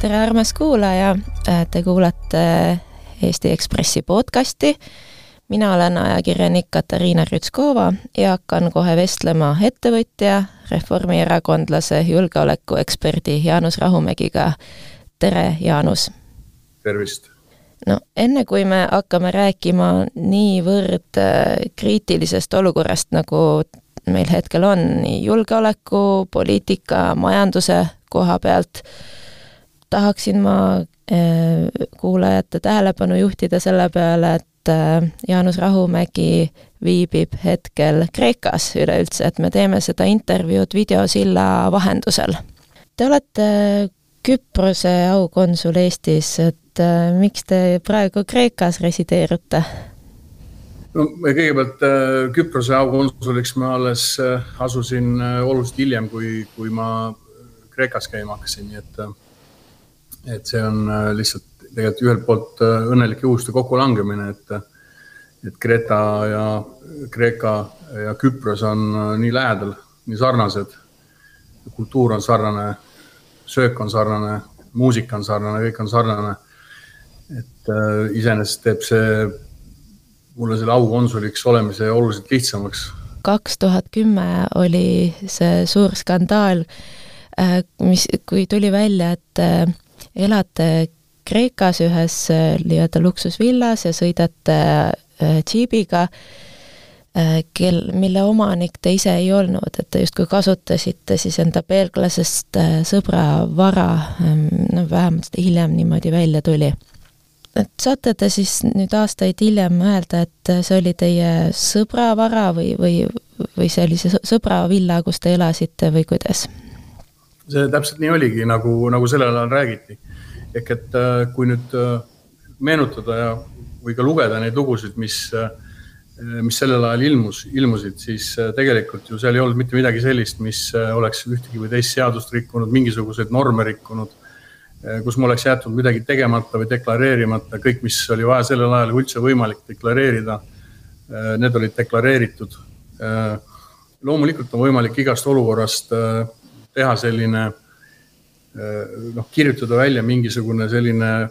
tere, armas kuulaja, te kuulate Eesti Ekspressi podcasti. mina olen ajakirjanik Katariina Rütskova ja hakkan kohe vestlema ettevõtja, reformierakondlase, julgeolekueksperdi Jaanus Rahumägiga. tere, Jaanus! tervist! no enne, kui me hakkame rääkima niivõrd äh, kriitilisest olukorrast, nagu meil hetkel on nii julgeoleku, poliitika, majanduse koha pealt, tahaksin ma äh, kuulajate tähelepanu juhtida selle peale, et äh, Jaanus Rahumägi viibib hetkel Kreekas üleüldse, et me teeme seda intervjuud videosilla vahendusel. Te olete Küprose aukonsul Eestis, et äh, miks te praegu Kreekas resideerute? no kõigepealt Küprose aukonsuliks ma alles asusin oluliselt hiljem, kui, kui ma Kreekas käima hakkasin, nii et et see on äh, lihtsalt tegelikult ühelt poolt äh, õnnelike juhuste kokkulangemine, et, et Kreeta ja Kreeka ja Küpros on äh, nii lähedal, nii sarnased. kultuur on sarnane, söök on sarnane, muusika on sarnane, kõik on sarnane. et äh, iseenesest teeb see mulle selle aukonsuliks olemise oluliselt lihtsamaks. kaks tuhat kümme oli see suur skandaal, mis, kui tuli välja, et elate Kreekas ühes äh, nii-öelda luksusvillas ja sõidate äh, džiibiga, äh, kel, mille omanik te ise ei olnud, et te justkui kasutasite siis enda belglasest sõbra vara, ähm, no vähemalt hiljem niimoodi välja tuli. et saate te siis nüüd aastaid hiljem öelda, et see oli teie sõbra vara või, või, või see oli see sõbra villa, kus te elasite või kuidas? see täpselt nii oligi, nagu, nagu sellel ajal räägiti. Ehk et äh, kui nüüd äh, meenutada ja, või ka lugeda neid lugusid, mis, äh, mis sellel ajal ilmus, ilmusid, siis tegelikult ju seal ei olnud mitte midagi sellist, mis oleks ühtegi või teist seadust rikkunud, mingisuguseid norme rikkunud. kus mul oleks jäetud midagi tegemata või deklareerimata, kõik, mis oli vaja sellel ajal üldse võimalik deklareerida. Need olid deklareeritud. loomulikult on võimalik igast olukorrast teha selline noh, kirjutada välja mingisugune selline äh,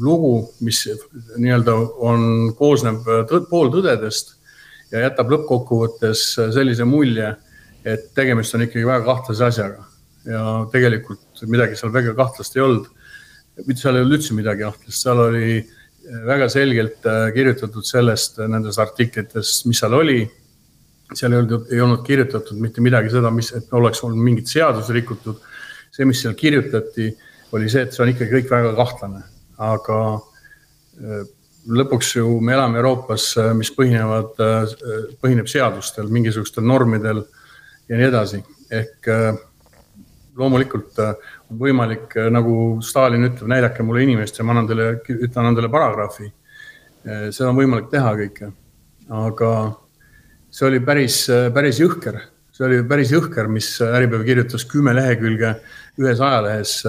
lugu, mis nii-öelda on, koosneb tõd, pooltõdedest ja jätab lõppkokkuvõttes sellise mulje, et tegemist on ikkagi väga kahtlase asjaga. ja tegelikult midagi seal väga kahtlast ei olnud. seal ei olnud üldse midagi kahtlast, seal oli väga selgelt äh, kirjutatud sellest nendes artiklites, mis seal oli seal ei olnud, ei olnud kirjutatud mitte midagi seda, mis, et oleks olnud mingit seadust rikutud. See, mis seal kirjutati, oli see, et see on ikkagi kõik väga kahtlane, aga äh, lõpuks ju me elame Euroopas, äh, mis põhinevad, äh, põhineb seadustel, mingisugustel normidel ja nii edasi. ehk loomulikult on võimalik, nagu Stalin ütleb, näidake mulle inimest ja ma annan teile, ütlen, annan teile paragrahvi. seda on võimalik teha kõike, aga see oli päris, päris jõhker, see oli päris jõhker, mis Äripäev kirjutas kümme lehekülge ühes ajalehes.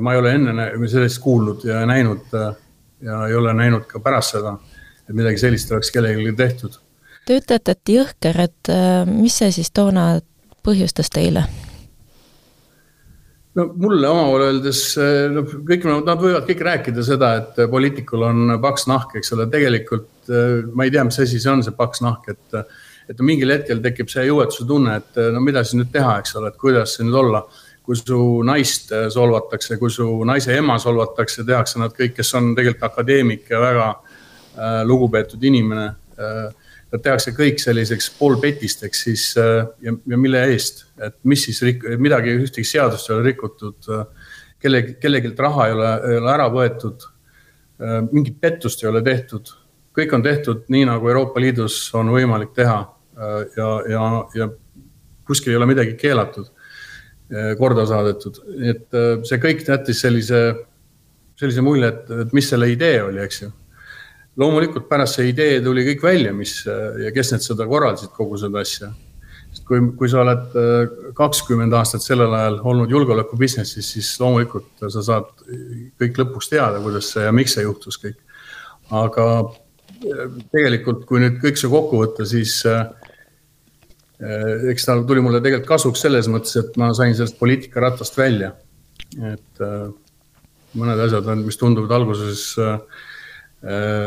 ma ei ole enne sellest kuulnud ja näinud ja ei ole näinud ka pärast seda, et midagi sellist oleks kellelegi tehtud. Te ütlete, et jõhker, et mis see siis toona põhjustas teile? no mulle omavahel öeldes, no kõik, nad võivad kõik rääkida seda, et poliitikul on paks nahk, eks ole, tegelikult ma ei tea, mis asi see on, see paks nahk, et. Et mingil hetkel tekib see jõuetuse tunne, et no mida siis nüüd teha, eks ole, et kuidas see nüüd olla. kui su naist solvatakse, kui su naise ema solvatakse, tehakse nad kõik, kes on tegelikult akadeemik ja väga äh, lugupeetud inimene äh, nad tehakse kõik selliseks poolpetisteks siis äh, ja, ja mille eest, et mis siis rik-, midagi, ühtegi seadust ei ole rikutud. kellegi, kellelgi raha ei ole, ei ole ära võetud. Äh, mingit pettust ei ole tehtud, kõik on tehtud nii, nagu Euroopa Liidus on võimalik teha. Ja, ja, ja kuskil ei ole midagi keelatud, korda saadetud, et see kõik jättis sellise, sellise mulje, et, et mis selle idee oli, eks ju loomulikult pärast see idee tuli kõik välja, mis ja kes need seda korraldasid, kogu seda asja. sest kui, kui sa oled kakskümmend aastat sellel ajal olnud julgeoleku business'is, siis loomulikult sa saad kõik lõpuks teada, kuidas see ja miks see juhtus kõik. aga tegelikult, kui nüüd kõik see kokku võtta, siis äh, eks ta tuli mulle tegelikult kasuks selles mõttes, et ma sain sellest poliitikaratast välja et mõned asjad on, mis tunduvad alguses äh,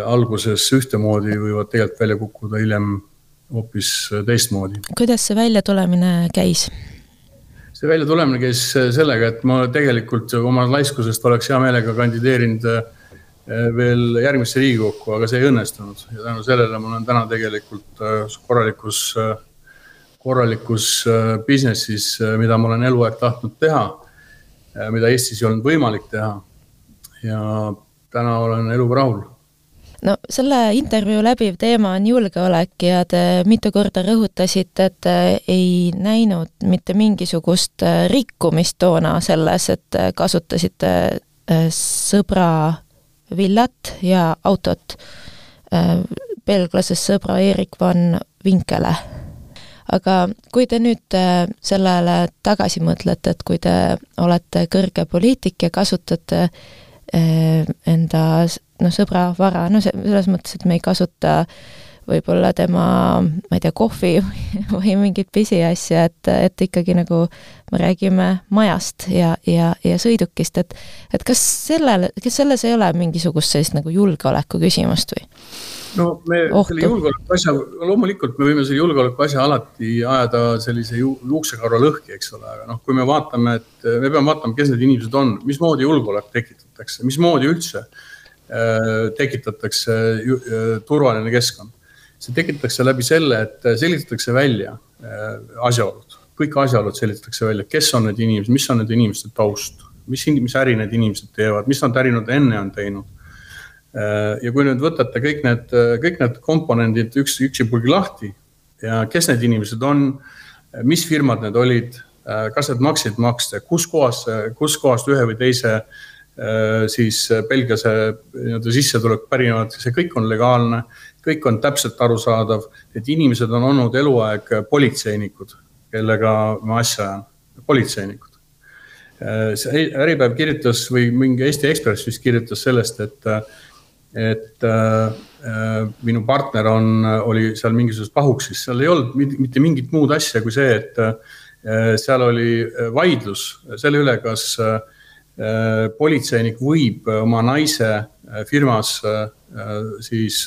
alguses ühtemoodi, võivad tegelikult välja kukkuda hiljem hoopis teistmoodi. kuidas see väljatulemine käis? see väljatulemine käis sellega, et ma tegelikult oma laiskusest oleks hea meelega kandideerinud veel järgmisse Riigikokku, aga see ei õnnestunud ja tänu sellele ma olen täna tegelikult korralikus, korralikus business'is, mida ma olen eluaeg tahtnud teha, mida Eestis ei olnud võimalik teha ja täna olen eluga rahul no selle intervjuu läbiv teema on julgeolek ja te mitu korda rõhutasite, et ei näinud mitte mingisugust äh, rikkumist toona selles, et äh, kasutasite äh, sõbra villat ja autot, belglasest sõbra Erik van Vinkele. Aga kui te nüüd sellele tagasi mõtlete, et kui te olete kõrge poliitik ja kasutate Eh, enda noh, sõbra vara, no selles mõttes, et me ei kasuta võib-olla tema, ma ei tea, kohvi või mingit pisiasja, et, et ikkagi nagu me räägime majast ja, ja, ja sõidukist, et et kas sellel, kas selles ei ole mingisugust sellist nagu julgeoleku küsimust või? No me Ohtu. selle julgeoleku asja, loomulikult me võime selle julgeoleku asja alati ajada sellise ju, juuksekarva lõhki, eks ole, aga noh, kui me vaatame, et me peame vaatama, kes need inimesed on, mismoodi julgeolek tekitatakse, mismoodi üldse äh, tekitatakse äh, turvaline keskkond. see tekitatakse läbi selle, et selgitatakse välja äh, asjaolud, kõik asjaolud selgitatakse välja, kes on need inimesed, mis on nende inimeste taust, mis, mis äri need inimesed teevad, mis nad ärinud enne on teinud ja kui nüüd võtate kõik need, kõik need komponendid üks, üksipulgi lahti ja kes need inimesed on, mis firmad need olid, äh, kas need maksid maksta, kus kohas, kus kohast ühe või teise äh, siis Belgiase nii-öelda sissetulek pärinevad, see kõik on legaalne, kõik on täpselt arusaadav, et inimesed on olnud eluaeg politseinikud, kellega ma asja ajan, politseinikud. see Äripäev kirjutas või mingi Eesti Ekspress vist kirjutas sellest, et et äh, äh, minu partner on, oli seal mingisuguses pahuksis, seal ei olnud mitte mingit muud asja kui see, et äh, seal oli vaidlus selle üle, kas äh, politseinik võib oma naise äh, firmas äh, siis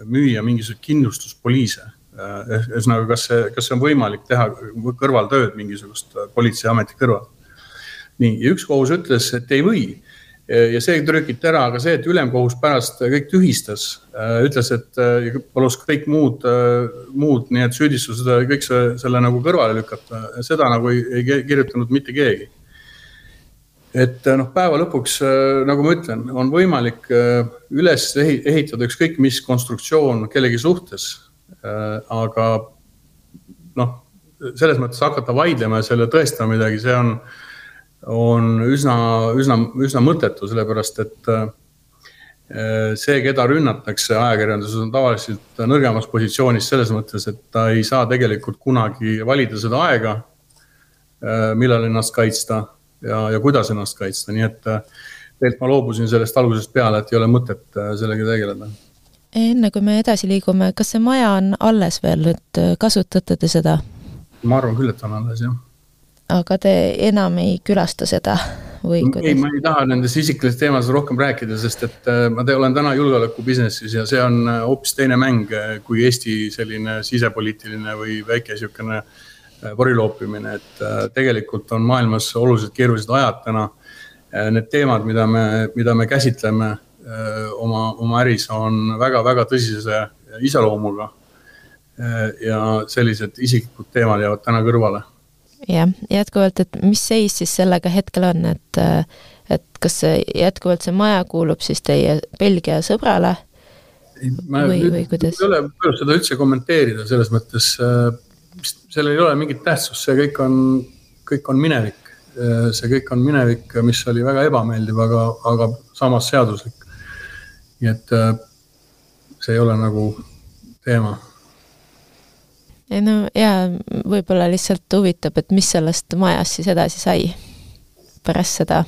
müüa mingisuguseid kindlustuspoliise. ühesõnaga, kas see, kas see on võimalik teha kõrvaltööd mingisugust politseiameti kõrval. nii, ja üks kohus ütles, et ei või ja see trükiti ära, aga see, et ülemkohus pärast kõik tühistas, äh, ütles, et äh, palus kõik muud, äh, muud nii-öelda süüdistused, kõik see, selle nagu kõrvale lükata, seda nagu ei, ei kirjutanud mitte keegi. et noh, päeva lõpuks, nagu ma ütlen, on võimalik üles ehitada ükskõik mis konstruktsioon kellegi suhtes. aga noh, selles mõttes hakata vaidlema ja selle tõestama midagi, see on on üsna, üsna, üsna mõttetu, sellepärast et äh, see, keda rünnatakse ajakirjanduses, on tavaliselt nõrgemas positsioonis selles mõttes, et ta ei saa tegelikult kunagi valida seda aega, äh, millal ennast kaitsta ja, ja kuidas ennast kaitsta, nii et äh, tegelikult ma loobusin sellest algusest peale, et ei ole mõtet sellega tegeleda. enne kui me edasi liigume, kas see maja on alles veel, et kasutate te seda? ma arvan küll, et on alles, jah aga te enam ei külasta seda või kuidas? ei, ma ei taha nendest isiklikest teemadest rohkem rääkida, sest et äh, ma te, olen täna julgeoleku business'is ja see on äh, hoopis teine mäng äh, kui Eesti selline sisepoliitiline või väike sihukene pori loopimine, et tegelikult on maailmas oluliselt keerulised ajad täna. Need teemad, mida me, mida me käsitleme oma, oma äris, on väga-väga tõsise iseloomuga. ja sellised isiklikud teemad jäävad täna kõrvale jah, jätkuvalt, et mis seis siis sellega hetkel on, et et kas see jätkuvalt see maja kuulub siis teie Belgia sõbrale? ma või, või kuidas? ei ole põhjust seda üldse kommenteerida, selles mõttes äh, sellel ei ole mingit tähtsust, see kõik on, kõik on minevik. Äh, see kõik on minevik, mis oli väga ebameeldiv, aga, aga samas seaduslik. nii et äh, see ei ole nagu teema ei no jaa, võib-olla lihtsalt huvitab, et mis sellest majast siis edasi sai pärast seda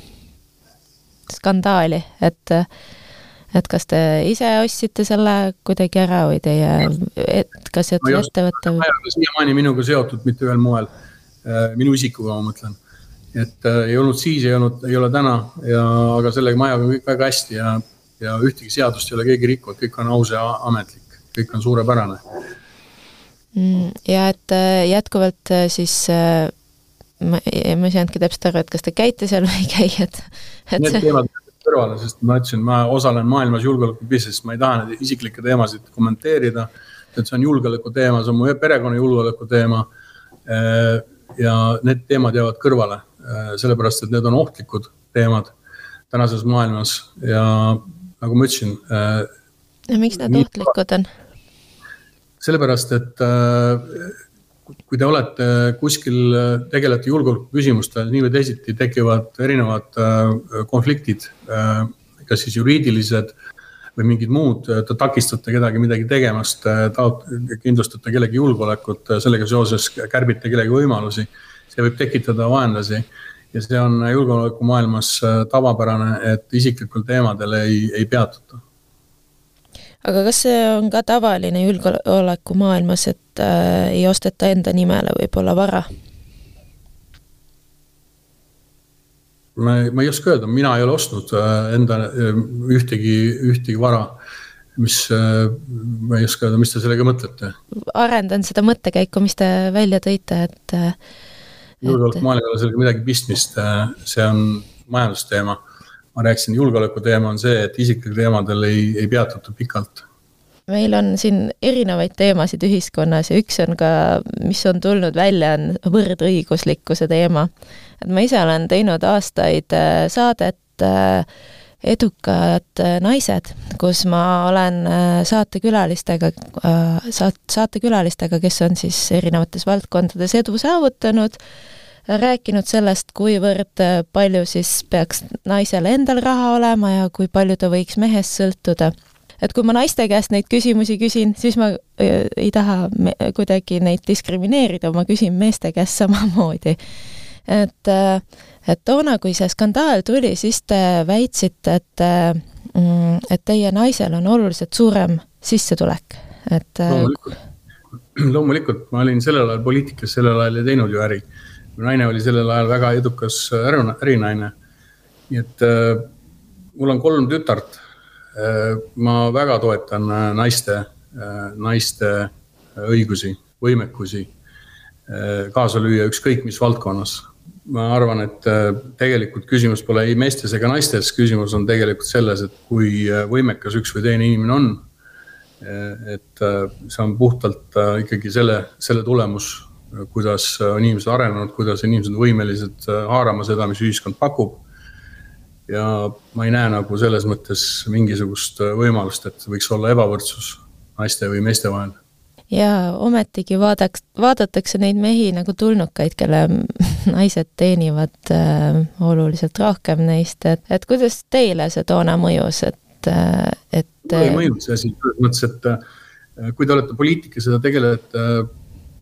skandaali, et et kas te ise ostsite selle kuidagi ära või teie, et kas ettevõte? siiamaani minuga seotud mitte ühel moel, äh, minu isikuga ma mõtlen. et äh, ei olnud siis, ei olnud, ei ole täna ja, aga selle majaga on kõik väga hästi ja, ja ühtegi seadust ei ole keegi rikkunud, kõik on aus ja ametlik, kõik on suurepärane. Ja et äh, jätkuvalt äh, siis äh, ma, ma ei saanudki täpselt aru, et kas te käite seal või ei käi, et, et Need teemad kõrvale, sest ma ütlesin, ma osalen maailmas julgeoleku business'is, ma ei taha neid isiklikke teemasid kommenteerida. et see on julgeoleku teema, see on mu perekonna julgeoleku teema. ja need teemad jäävad kõrvale sellepärast et need on ohtlikud teemad tänases maailmas ja nagu ma ütlesin. Ja miks nii, ohtlikud on? Sellepärast, et äh, kui te olete kuskil, tegelete julgeolekuküsimustel, nii või teisiti tekivad erinevad konfliktid, kas siis juriidilised või mingid muud, te takistate kedagi midagi tegemast, taot-, kindlustate kellegi julgeolekut, sellega seoses kärbite kellegi võimalusi see võib tekitada vaenlasi ja see on julgeolekumaailmas äh, tavapärane, et isiklikul teemadel ei, ei peatuta. Aga kas see on ka tavaline julgeolekumaailmas, et äh, ei osteta enda nimele võib-olla vara? ma, ma ei oska öelda, mina ei ole ostnud äh, enda äh, ühtegi, ühtegi vara mis, ma ei oska öelda, mis te sellega mõtlete? arendan seda mõttekäiku, mis te välja tõite, et julgeolekumaal ei ole sellega midagi pistmist, äh, see on majandusteema. Ma rääkisin, julgeoleku teema on see, et isiklikel teemadel ei, ei peatuta pikalt. meil on siin erinevaid teemasid ühiskonnas ja üks on ka, mis on tulnud välja, on võrdõiguslikkuse teema. et ma ise olen teinud aastaid äh, saadet äh, edukad naised, kus ma olen saatekülalistega, saat-, saatekülalistega, kes on siis erinevates valdkondades edu saavutanud, rääkinud sellest, kuivõrd palju siis peaks naisel endal raha olema ja kui palju ta võiks mehest sõltuda. et kui ma naiste käest neid küsimusi küsin, siis ma äh, ei taha kuidagi neid diskrimineerida, ma küsin meeste käest samamoodi. et, äh, et toona, kui see skandaal tuli, siis te väitsite, et mm, et teie naisel on oluliselt suurem sissetulek, et äh, loomulikult, loomulikult, ma olin sellel ajal poliitikas, sellel ajal ei teinud ju äri naine oli sellel ajal väga edukas ärinaine. nii et äh, mul on kolm tütart äh,. ma väga toetan äh, naiste äh,, naiste õigusi, võimekusi äh, kaasa lüüa ükskõik mis valdkonnas. ma arvan, et äh, tegelikult küsimus pole ei meestes ega naistes, küsimus on tegelikult selles, et kui äh, võimekas üks või teine inimene on. Äh, et äh, see on puhtalt ikkagi selle, selle tulemus kuidas on inimesed arenenud, kuidas inimesed on võimelised äh, haarama seda, mis ühiskond pakub. ja ma ei näe nagu selles mõttes mingisugust äh, võimalust, et võiks olla ebavõrdsus naiste või meeste vahel. ja ometigi vaadaks, vaadatakse neid mehi nagu tulnukaid, kelle naised teenivad äh, oluliselt rohkem neist, et, et kuidas teile see toona mõjus, et, äh, et. mulle ei mõjunud see asi selles mõttes, et kui te olete poliitikas ja te tegelete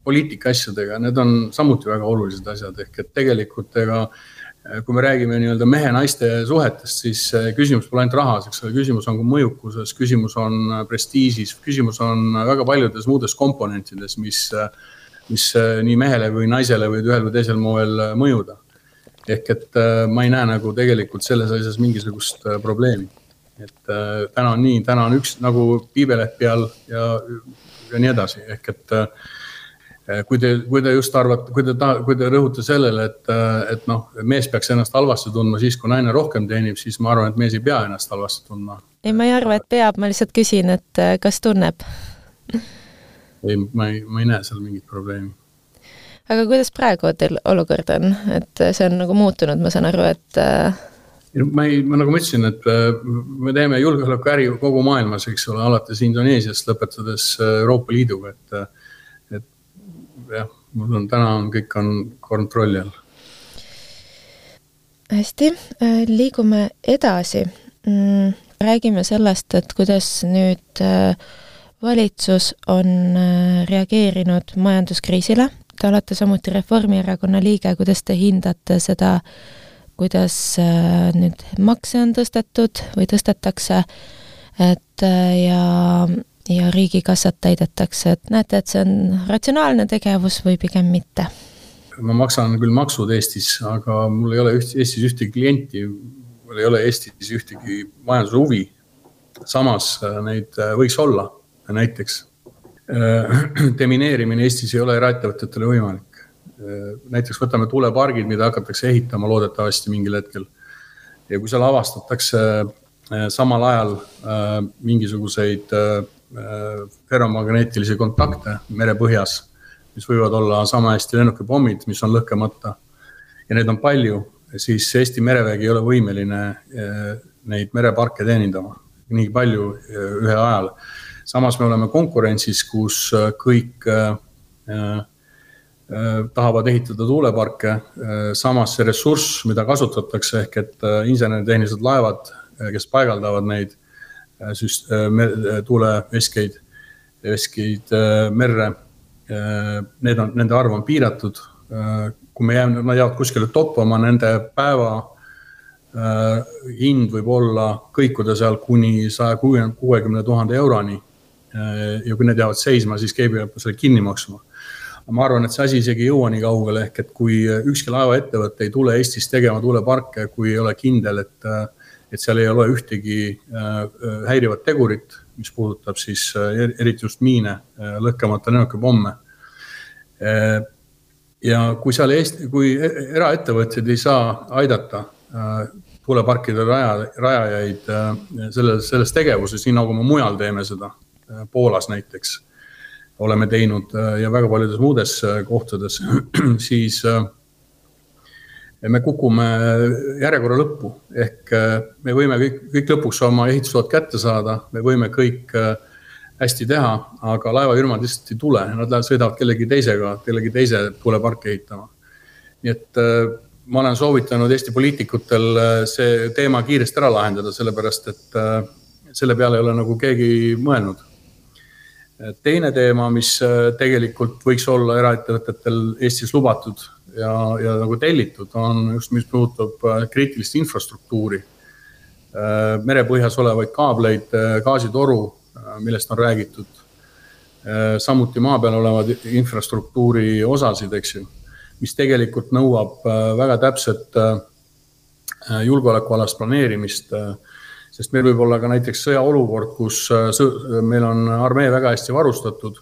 poliitikaasjadega, need on samuti väga olulised asjad, ehk et tegelikult ega eh, kui me räägime nii-öelda mehe-naiste suhetest, siis küsimus pole ainult rahas, eks ole, küsimus on ka mõjukuses, küsimus on prestiižis, küsimus on väga paljudes muudes komponentides, mis, mis nii mehele või naisele võivad ühel või teisel moel mõjuda. ehk et eh, ma ei näe nagu tegelikult selles asjas mingisugust eh, probleemi. et täna on nii, täna on üks nagu piibeleht peal ja, ja nii edasi, ehk et Eh, kui te, kui te just arvate, kui te taha, kui te rõhute sellele, et, eh, et noh, mees peaks ennast halvasti tundma siis, kui naine rohkem teenib, siis ma arvan, et mees ei pea ennast halvasti tundma. ei, ma ei arva, et peab, ma lihtsalt küsin, et eh, kas tunneb? ei, ma ei, ma ei näe seal mingit probleemi. aga kuidas praegu teil olukord on, et see on nagu muutunud, ma saan aru, et ma ei, ma nagu ma ütlesin, et me teeme julgeolekuäri kogu maailmas, eks ole, alates Indoneesiast lõpetades Euroopa Liiduga, et jah, ma usun, täna on, kõik on kontrolli all. hästi, äh, liigume edasi. Mm, räägime sellest, et kuidas nüüd äh, valitsus on äh, reageerinud majanduskriisile. Te olete samuti Reformierakonna liige, kuidas te hindate seda, kuidas nüüd makse on tõstetud või tõstetakse, et ja ja riigikassat täidetakse, et näete, et see on ratsionaalne tegevus või pigem mitte? ma maksan küll maksud Eestis, aga mul ei ole üht, Eestis ühtegi klienti, mul ei ole Eestis ühtegi majandushuvi. samas neid võiks olla, näiteks demineerimine Eestis ei ole eraettevõtetele võimalik. näiteks võtame tuulepargid, mida hakatakse ehitama loodetavasti mingil hetkel. ja kui seal avastatakse samal ajal mingisuguseid ferromagneetilisi kontakte merepõhjas, mis võivad olla sama hästi lennukipommid, mis on lõhkemata. ja neid on palju, siis Eesti merevägi ei ole võimeline neid mereparke teenindama nii palju ühe ajal samas me oleme konkurentsis, kus äh, kõik äh, äh, tahavad ehitada tuuleparke. samas see ressurss, mida kasutatakse ehk et insener-tehnilised laevad, kes paigaldavad neid süst-, tuuleveskeid, veskeid merre. Need on, nende arv on piiratud. kui me jääme, nad jäävad kuskile toppama, nende päeva hind võib olla, kõikuda seal kuni saja kuuekümne tuhande euroni Äh, ja kui need jäävad seisma, siis keegi peab selle kinni maksma. ma arvan, et see asi isegi ei jõua nii kaugele, ehk et kui ükski laevaettevõte ei tule Eestis tegema tuuleparke, kui ei ole kindel, et, et seal ei ole ühtegi äh, häirivat tegurit, mis puudutab siis äh, eriti just miine, lõhkemata lennukipomme. Ja kui seal Eesti, kui eraettevõtjad ei saa aidata tuuleparkide raja, rajajaid selles, selles tegevuses, nii nagu me mujal teeme seda Äh, Poolas näiteks oleme teinud äh, ja väga paljudes muudes äh, kohtades, siis me kukume järjekorra lõppu. ehk me võime kõik, kõik lõpuks oma ehitusload kätte saada, me võime kõik hästi teha, aga laevafirmad lihtsalt ei tule, nad lähevad, sõidavad kellegi teisega, kellegi teise tuuleparki ehitama. nii et ma olen soovitanud Eesti poliitikutel see teema kiiresti ära lahendada, sellepärast et selle peale ei ole nagu keegi mõelnud teine teema, mis äh, tegelikult võiks olla eraettevõtetel Eestis lubatud ja, ja nagu tellitud, on just, mis puudutab äh, kriitilist infrastruktuuri. Äh, merepõhjas olevaid kaableid, gaasitoru, millest on räägitud. samuti maa peal olevad infrastruktuuri osasid, eks ju, mis tegelikult nõuab väga täpset julgeolekualast planeerimist sest meil võib olla ka näiteks sõjaolukord, kus äh, meil on armee väga hästi varustatud,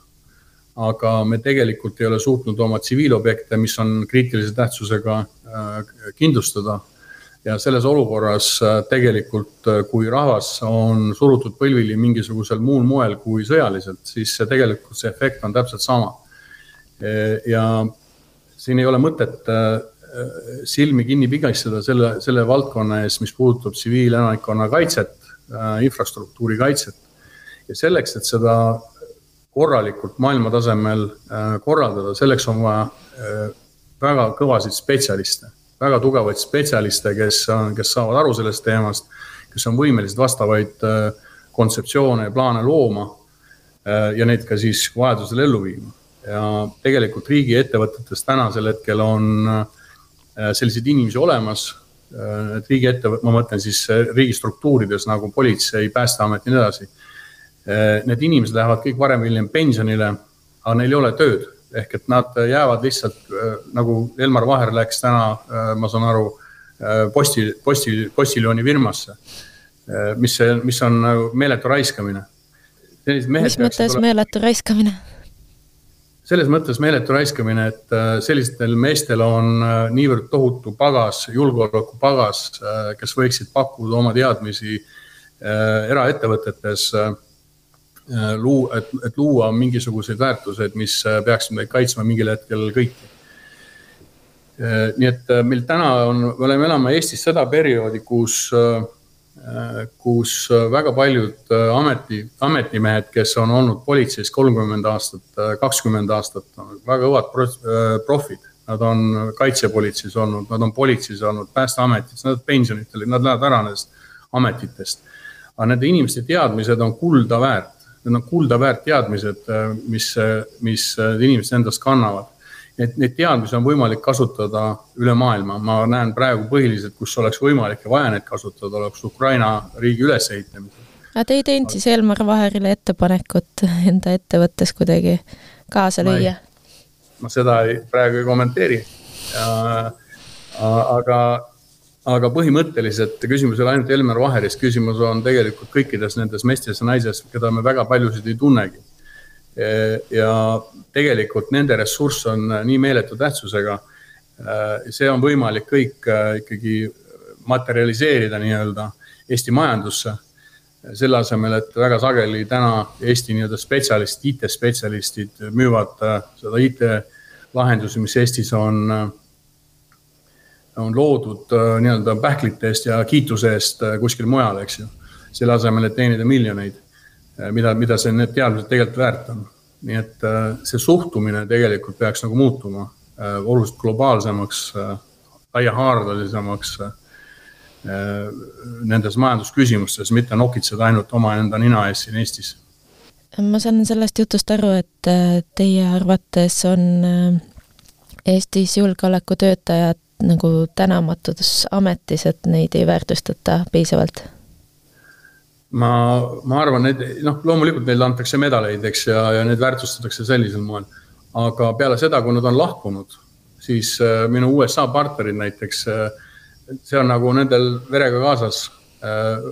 aga me tegelikult ei ole suutnud oma tsiviilobjekte, mis on kriitilise tähtsusega, äh, kindlustada. ja selles olukorras äh, tegelikult, kui rahvas on surutud põlvili mingisugusel muul moel kui sõjaliselt, siis see tegelikult see efekt on täpselt sama. ja siin ei ole mõtet silmi kinni pigistada selle, selle valdkonna ees, mis puudutab tsiviilelanikkonna kaitset, äh, infrastruktuuri kaitset. ja selleks, et seda korralikult maailma tasemel äh, korraldada, selleks on vaja äh, väga kõvasid spetsialiste, väga tugevaid spetsialiste, kes on, kes saavad aru sellest teemast, kes on võimelised vastavaid kontseptsioone ja plaane looma ja neid ka siis vajadusel ellu viima. ja tegelikult riigiettevõtetes tänasel hetkel on äh, Äh, selliseid inimesi olemas. Äh, et riigiettevõte, ma mõtlen siis äh, riigistruktuurides nagu politsei, päästeamet ja nii edasi. Need inimesed lähevad kõik varem või hiljem pensionile, aga neil ei ole tööd ehk et nad jäävad lihtsalt nagu Elmar Vaher läks täna, ma saan aru, posti, posti, postiljooni firmasse. mis mis on nagu meeletu raiskamine. mis mõttes meeletu raiskamine? selles mõttes meeletu raiskamine, et äh, sellistel meestel on äh, niivõrd tohutu pagas, julgeolekupagas, äh, kes võiksid pakkuda oma teadmisi eraettevõtetes. Luu-, et, et luua mingisuguseid väärtuseid, mis peaksid meid kaitsma mingil hetkel kõiki. nii et meil täna on, me oleme, elame Eestis seda perioodi, kus äh, Äh, kus äh, väga paljud äh, ameti, ametimehed, kes on olnud politseis kolmkümmend aastat, kakskümmend aastat, väga kõvad profid. Nad on kaitsepolitseis olnud, nad on politseis olnud, päästeametis, nad pensionitele, nad lähevad ära nendest ametitest. aga nende inimeste teadmised on kulda väärt, need on kulda väärt teadmised, mis, mis inimesed endast kannavad et neid teadmisi on võimalik kasutada üle maailma, ma näen praegu põhiliselt, kus oleks võimalik ja vaja neid kasutada, oleks Ukraina riigi ülesehitamisel. aga te ei teinud siis Elmar Vaherile ettepanekut enda ettevõttes kuidagi kaasa lüüa? ma seda ei, praegu ei kommenteeri. aga, aga põhimõtteliselt küsimus ei ole ainult Elmer Vaheris, küsimus on tegelikult kõikides nendes meestes ja naises, keda me väga paljusid ei tunnegi. ja tegelikult nende ressurss on nii meeletu tähtsusega. see on võimalik kõik ikkagi materialiseerida nii-öelda Eesti majandusse selle asemel, et väga sageli täna Eesti nii-öelda spetsialistid, IT-spetsialistid müüvad seda IT-lahendusi, mis Eestis on, on loodud äh, nii-öelda pähklite eest ja kiituse eest kuskil mujal, eks ju. selle asemel, et teenida miljoneid, mida, mida see, need teadmised tegelikult väärt on. nii et see suhtumine tegelikult peaks nagu muutuma oluliselt globaalsemaks, laiahaardelisemaks Äh, nendes majandusküsimustes, mitte nokitseda ainult omaenda nina ees siin Eestis. ma saan sellest jutust aru, et äh, teie arvates on äh, Eestis julgeolekutöötajad nagu tänamatus ametis, et neid ei väärtustata piisavalt? ma, ma arvan, et noh, loomulikult neile antakse medaleid, eks, ja, ja neid väärtustatakse sellisel moel. aga peale seda, kui nad on lahkunud, siis minu USA partnerid näiteks äh, see on nagu nendel verega kaasas äh,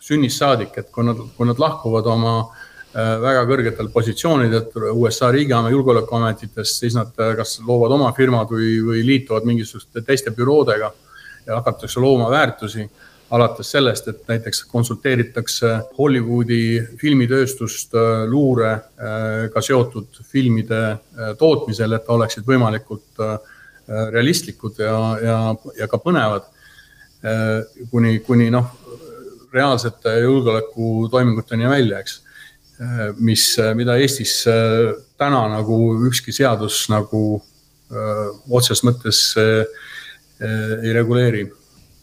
sünnist saadik, et kui nad, kui nad lahkuvad oma äh, väga kõrgetel positsioonidelt USA riigiamet, julgeolekuametitest, siis nad äh, kas loovad oma firmad või, või liituvad mingisuguste teiste büroodega ja hakatakse looma väärtusi alates sellest, et näiteks konsulteeritakse Hollywoodi filmitööstust luurega seotud filmide tootmisel, et oleksid võimalikult realistlikud ja, ja, ja ka põnevad Äh, kuni, kuni noh, reaalsete julgeolekutoiminguteni välja, eks. Äh, mis, mida Eestis äh, täna nagu ükski seadus nagu öö, otseses mõttes öö, ei reguleeri.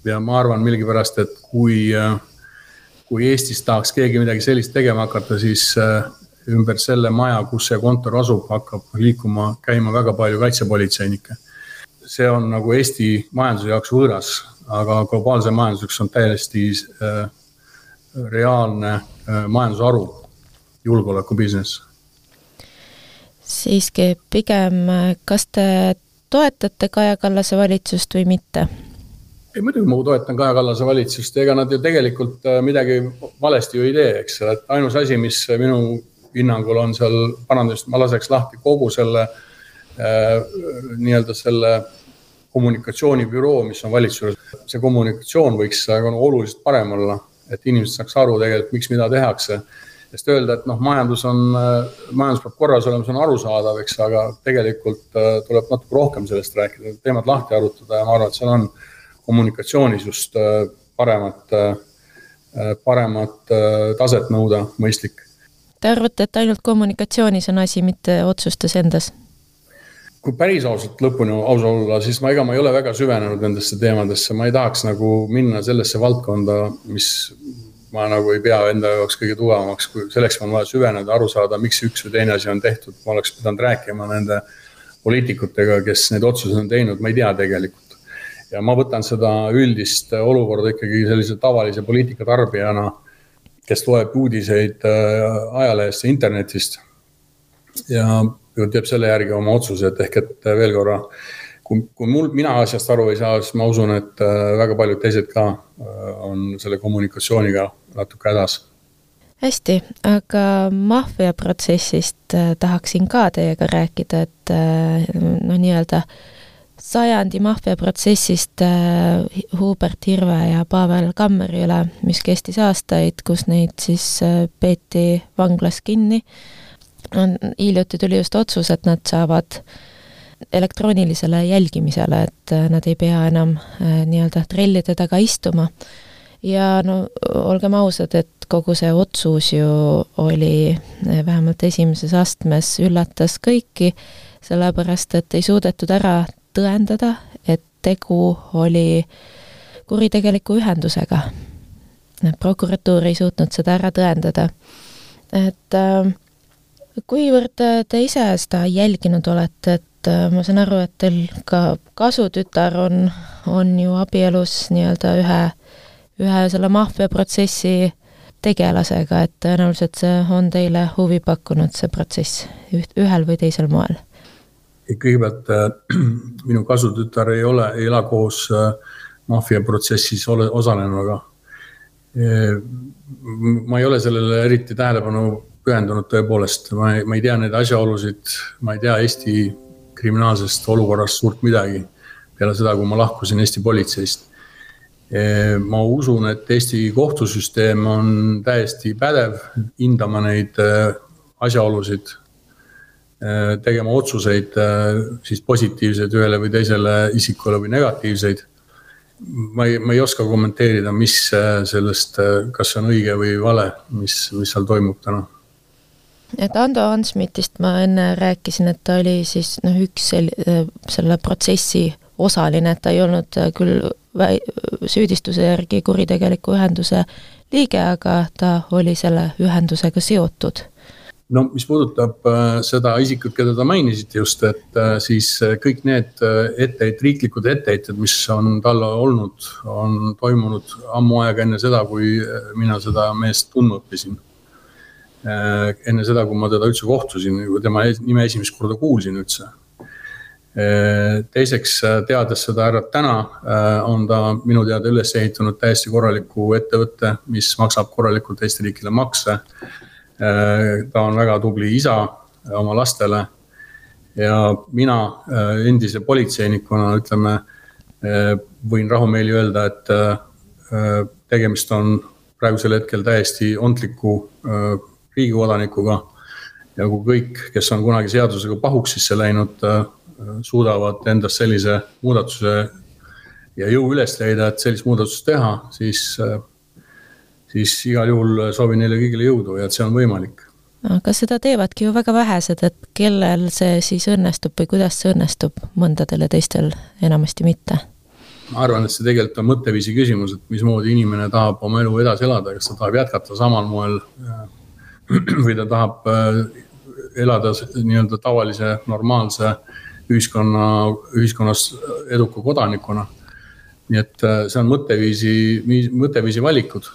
ja ma arvan millegipärast, et kui, kui Eestis tahaks keegi midagi sellist tegema hakata, siis ümber selle maja, kus see kontor asub, hakkab liikuma, käima väga palju kaitsepolitseinikke. see on nagu Eesti majanduse jaoks võõras aga globaalse majanduseks on täiesti äh, reaalne äh, majandusharu, julgeoleku business. siiski pigem, kas te toetate Kaja Kallase valitsust või mitte? ei, muidugi ma toetan Kaja Kallase valitsust, ega nad ju tegelikult äh, midagi valesti ju ei tee, eks, et ainus asi, mis minu hinnangul on seal parandamist, ma laseks lahti kogu selle äh, nii-öelda selle kommunikatsioonibüroo, mis on valitsuses see kommunikatsioon võiks aga no oluliselt parem olla, et inimesed saaks aru tegelikult, miks mida tehakse. Sest öelda, et noh, majandus on, majandus peab korras olema, see on arusaadav, eks, aga tegelikult äh, tuleb natuke rohkem sellest rääkida, teemad lahti arutada ja ma arvan, et seal on kommunikatsioonis just äh, paremat, äh, paremat taset nõuda mõistlik. Te arvate, et ainult kommunikatsioonis on asi, mitte otsustes endas? kui päris ausalt lõpuni aus olla, siis ma, ega ma ei ole väga süvenenud nendesse teemadesse, ma ei tahaks nagu minna sellesse valdkonda, mis ma nagu ei pea enda jaoks kõige tugevamaks, kui selleks on vaja süveneda, aru saada, miks üks või teine asi on tehtud, ma oleks pidanud rääkima nende poliitikutega, kes neid otsuseid on teinud, ma ei tea tegelikult. ja ma võtan seda üldist olukorda ikkagi sellise tavalise poliitika tarbijana, kes loeb uudiseid äh, ajalehest ja internetist. ja teeb selle järgi oma otsused, ehk et veel korra, kui, kui mul, mina asjast aru ei saa, siis ma usun, et äh, väga paljud teised ka äh, on selle kommunikatsiooniga natuke hädas hästi, aga maffiaprotsessist äh, tahaksin ka teiega rääkida, et no nii-öelda sajandi maffiaprotsessist Hubert Hirve ja Pavel Kammeri üle, mis kestis aastaid, kus neid siis peeti vanglas kinni hiljuti tuli just otsus, et nad saavad elektroonilisele jälgimisele, et äh, nad ei pea enam äh, nii-öelda trellide taga istuma. Ja no olgem ausad, et kogu see otsus ju oli äh, vähemalt esimeses astmes, üllatas kõiki, sellepärast et ei suudetud ära tõendada, et tegu oli kuritegeliku ühendusega. prokuratuur ei suutnud seda ära tõendada. et äh, kuivõrd äh, te ise seda jälginud olete, et äh, ma saan aru, et teil ka kasutütar on, on ju abielus nii-öelda ühe, ühe selle maffiaprotsessi tegelasega, et tõenäoliselt see on teile huvi pakkunud, see protsess, üht, ühel või teisel moel? kõigepealt minu kasutütar ei ole, ei ela koos maffiaprotsessis osalenuga. ma ei ole sellele eriti tähelepanu pühendunud tõepoolest, ma ei, ma ei tea neid asjaolusid, ma ei tea Eesti kriminaalsest olukorrast suurt midagi peale seda, kui ma lahkusin Eesti politseist. Ma usun, et Eesti kohtusüsteem on täiesti pädev hindama neid äh, asjaolusid, äh, tegema otsuseid äh, siis positiivseid ühele või teisele isikule või negatiivseid. Ma ei, ma ei oska kommenteerida, mis sellest, kas see on õige või vale, mis, mis seal toimub täna. Et Ando Ansmitist ma enne rääkisin, et ta oli siis noh, üks sel-, selle protsessi osaline, et ta ei olnud küll väi-, süüdistuse järgi kuritegeliku ühenduse liige, aga ta oli selle ühendusega seotud no mis puudutab äh, seda isikut, keda te mainisite just, et äh, siis äh, kõik need etteheited, riiklikud etteheited, mis on talle olnud, on toimunud ammu aega enne seda, kui mina seda meest tundma õppisin Äh, enne seda, kui ma teda üldse kohtusin, tema nime esimest korda kuulsin üldse. Äh, teiseks, äh, teades seda härrat täna, on ta minu teada üles ehitanud täiesti korraliku ettevõtte, mis maksab korralikult Eesti riigile makse. ta on väga tubli isa oma lastele. ja mina endise politseinikuna, ütleme, võin rahumeeli öelda, et tegemist on praegusel hetkel täiesti ontliku riigi kodanikuga. ja kui kõik, kes on kunagi seadusega pahuksisse läinud, äh, suudavad endast sellise muudatuse ja jõu üles leida, et sellist muudatust teha, siis, äh, siis igal juhul soovin neile kõigile jõudu ja et see on võimalik aga seda teevadki ju väga vähesed, et kellel see siis õnnestub või kuidas see õnnestub, mõndadel ja teistel enamasti mitte? ma arvan, et see tegelikult on mõtteviisi küsimus, et mismoodi inimene tahab oma elu edasi elada, kas ta tahab jätkata samal moel äh, või ta tahab äh, elada nii-öelda tavalise, normaalse ühiskonna, ühiskonnas eduka kodanikuna. nii et äh, see on mõtteviisi, mõtteviisi valikud.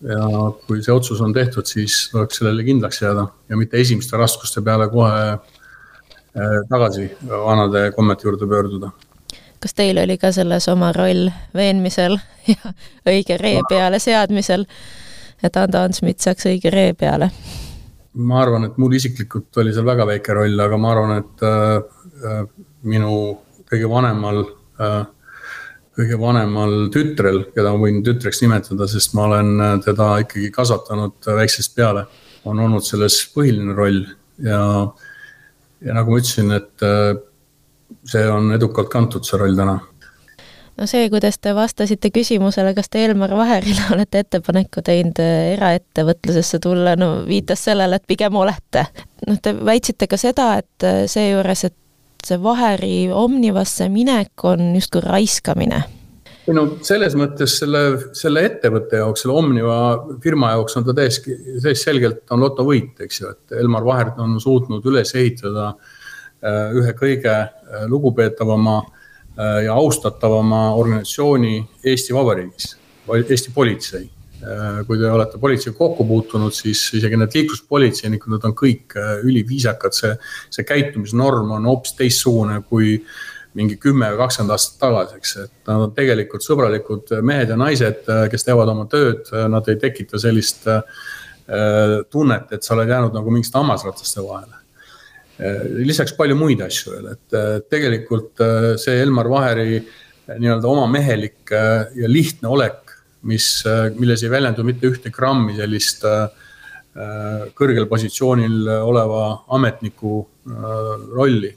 ja kui see otsus on tehtud, siis tuleks sellele kindlaks jääda ja mitte esimeste raskuste peale kohe äh, tagasi vanade kommete juurde pöörduda kas teil oli ka selles oma roll veenmisel ja õige ree peale seadmisel? et Ando Ansmit saaks õige ree peale? Ma arvan, et mul isiklikult oli seal väga väike roll, aga ma arvan, et äh, äh, minu kõige vanemal äh,, kõige vanemal tütrel, keda ma võin tütreks nimetada, sest ma olen äh, teda ikkagi kasvatanud väiksest peale, on olnud selles põhiline roll. Ja, ja nagu ma ütlesin, et äh, see on edukalt kantud, see roll täna no see, kuidas te vastasite küsimusele, kas te Elmar Vaherile olete ettepaneku teinud äh, eraettevõtlusesse tulla, no viitas sellele, et pigem olete. noh, te väitsite ka seda, et äh, seejuures, et see Vaheri Omnivasse minek on justkui raiskamine ei no selles mõttes selle, selle ettevõtte jaoks, selle Omniva firma jaoks on ta täiesti, täiesti selgelt on lotovõit, eks ju, et Elmar Vaherd on suutnud üles ehitada äh, ühe kõige lugupeetavama Äh, ja austatavama organisatsiooni Eesti Vabariigis, Eesti politsei. Äh, kui te olete politseiga kokku puutunud, siis isegi need liikluspolitseinikud, nad on kõik äh, üliviisakad, see, see käitumisnorm on hoopis teistsugune kui mingi kümme või kakskümmend aastat tagasi, eks, et nad on tegelikult sõbralikud mehed ja naised, kes teevad oma tööd, nad ei tekita sellist tunnet, et sa oled jäänud nagu mingite hammasrataste vahele. Äh, lisaks palju muid asju veel, et äh, tegelikult äh, see Elmar Vaheri nii-öelda omamehelik ja lihtne olek, mis, milles ei väljendu mitte ühte grammi sellist kõrgel positsioonil oleva ametniku rolli.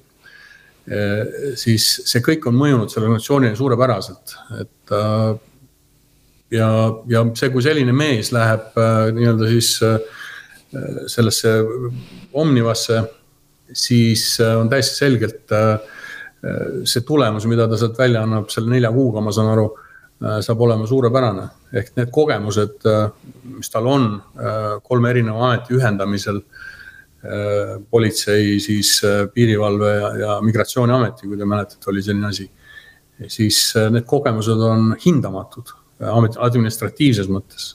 siis see kõik on mõjunud sellele organisatsioonile suurepäraselt, et ja, ja see, kui selline mees läheb nii-öelda siis sellesse Omnivasse siis äh, on täiesti selgelt äh, äh, see tulemus, mida ta sealt välja annab selle nelja kuuga, ma saan aru, saab olema suurepärane. ehk need kogemused, mis tal on kolme erineva ameti ühendamisel, politsei, siis piirivalve ja, ja migratsiooniameti, kui te mäletate, oli selline asi. siis need kogemused on hindamatud administratiivses mõttes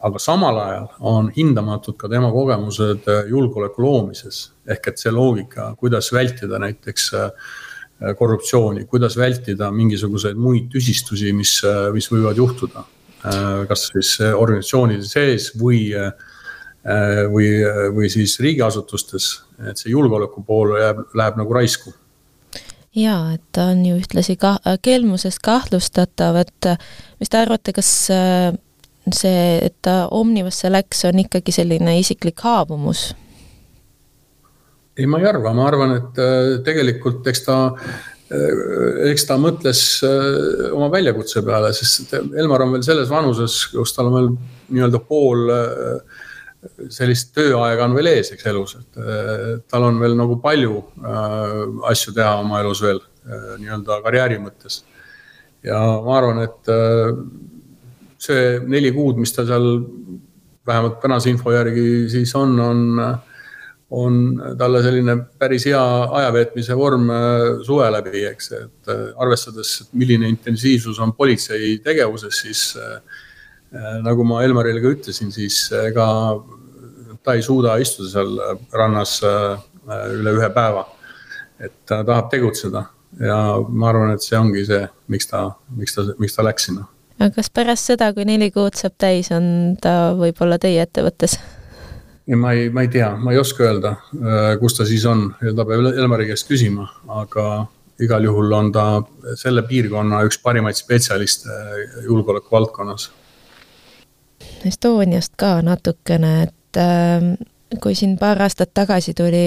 aga samal ajal on hindamatud ka tema kogemused julgeoleku loomises. ehk et see loogika, kuidas vältida näiteks korruptsiooni, kuidas vältida mingisuguseid muid tüsistusi, mis, mis võivad juhtuda. kas siis organisatsioonide sees või või, või siis riigiasutustes, et see julgeoleku pool jääb, läheb nagu raisku jaa, et ta on ju ühtlasi ka kelmuses kahtlustatav, et mis te arvate, kas äh, see, et ta Omnivasse läks, on ikkagi selline isiklik haavumus? ei, ma ei arva, ma arvan, et äh, tegelikult eks ta, äh, eks ta mõtles oma väljakutse peale, sest Elmar on veel selles vanuses, kus tal on veel nii-öelda pool äh, sellist tööaega on veel ees, eks elus, et tal on veel nagu palju äh, asju teha oma elus veel äh, nii-öelda karjääri mõttes. ja ma arvan, et äh, see neli kuud, mis ta seal vähemalt tänase info järgi siis on, on, on talle selline päris hea ajaveetmise vorm suve läbi, eks, et arvestades, milline intensiivsus on politsei tegevuses, siis Äh, nagu ma Elmarile ka ütlesin, siis ega ta ei suuda istuda seal rannas äh, üle ühe päeva. et ta tahab tegutseda ja ma arvan, et see ongi see, miks ta, miks ta, miks ta läks sinna. Aga kas pärast seda, kui neli kuud saab täis, on ta võib-olla teie ettevõttes? ma ei, ma ei tea, ma ei oska öelda, äh, kus ta siis on ta peab Elmari käest küsima, aga igal juhul on ta selle piirkonna üks parimaid spetsialiste julgeoleku valdkonnas Estoniast ka natukene, et äh, kui siin paar aastat tagasi tuli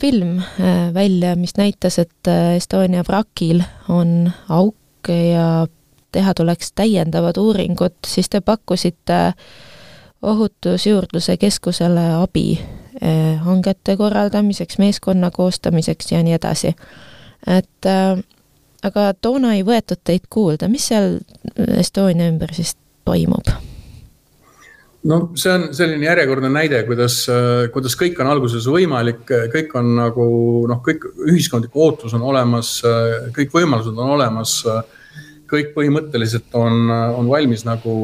film äh, välja, mis näitas, et äh, Estonia vrakil on auk ja teha tuleks täiendavad uuringud, siis te pakkusite ohutusjuurdluse keskusele abi äh, hangete korraldamiseks, meeskonna koostamiseks ja nii edasi. et äh, aga toona ei võetud teid kuulda, mis seal Estonia ümber siis toimub? no see on selline järjekordne näide, kuidas, kuidas kõik on alguses võimalik, kõik on nagu noh, kõik ühiskondlik ootus on olemas, kõik võimalused on olemas. Kõik põhimõtteliselt on, on valmis nagu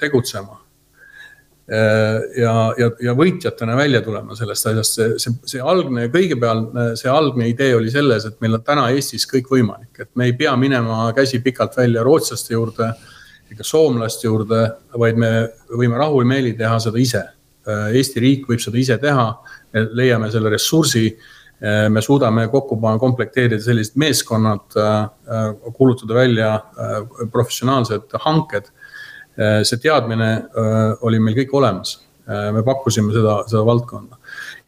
tegutsema. ja, ja, ja võitjatena välja tulema sellest asjast, see, see, see algne, kõigepealt see algne idee oli selles, et meil on täna Eestis kõik võimalik, et me ei pea minema käsi pikalt välja rootslaste juurde ega soomlaste juurde, vaid me võime rahumeeli teha seda ise. Eesti riik võib seda ise teha, me leiame selle ressursi, me suudame kokku panna, komplekteerida sellised meeskonnad, kuulutada välja professionaalsed hanked. see teadmine oli meil kõik olemas, me pakkusime seda, seda valdkonda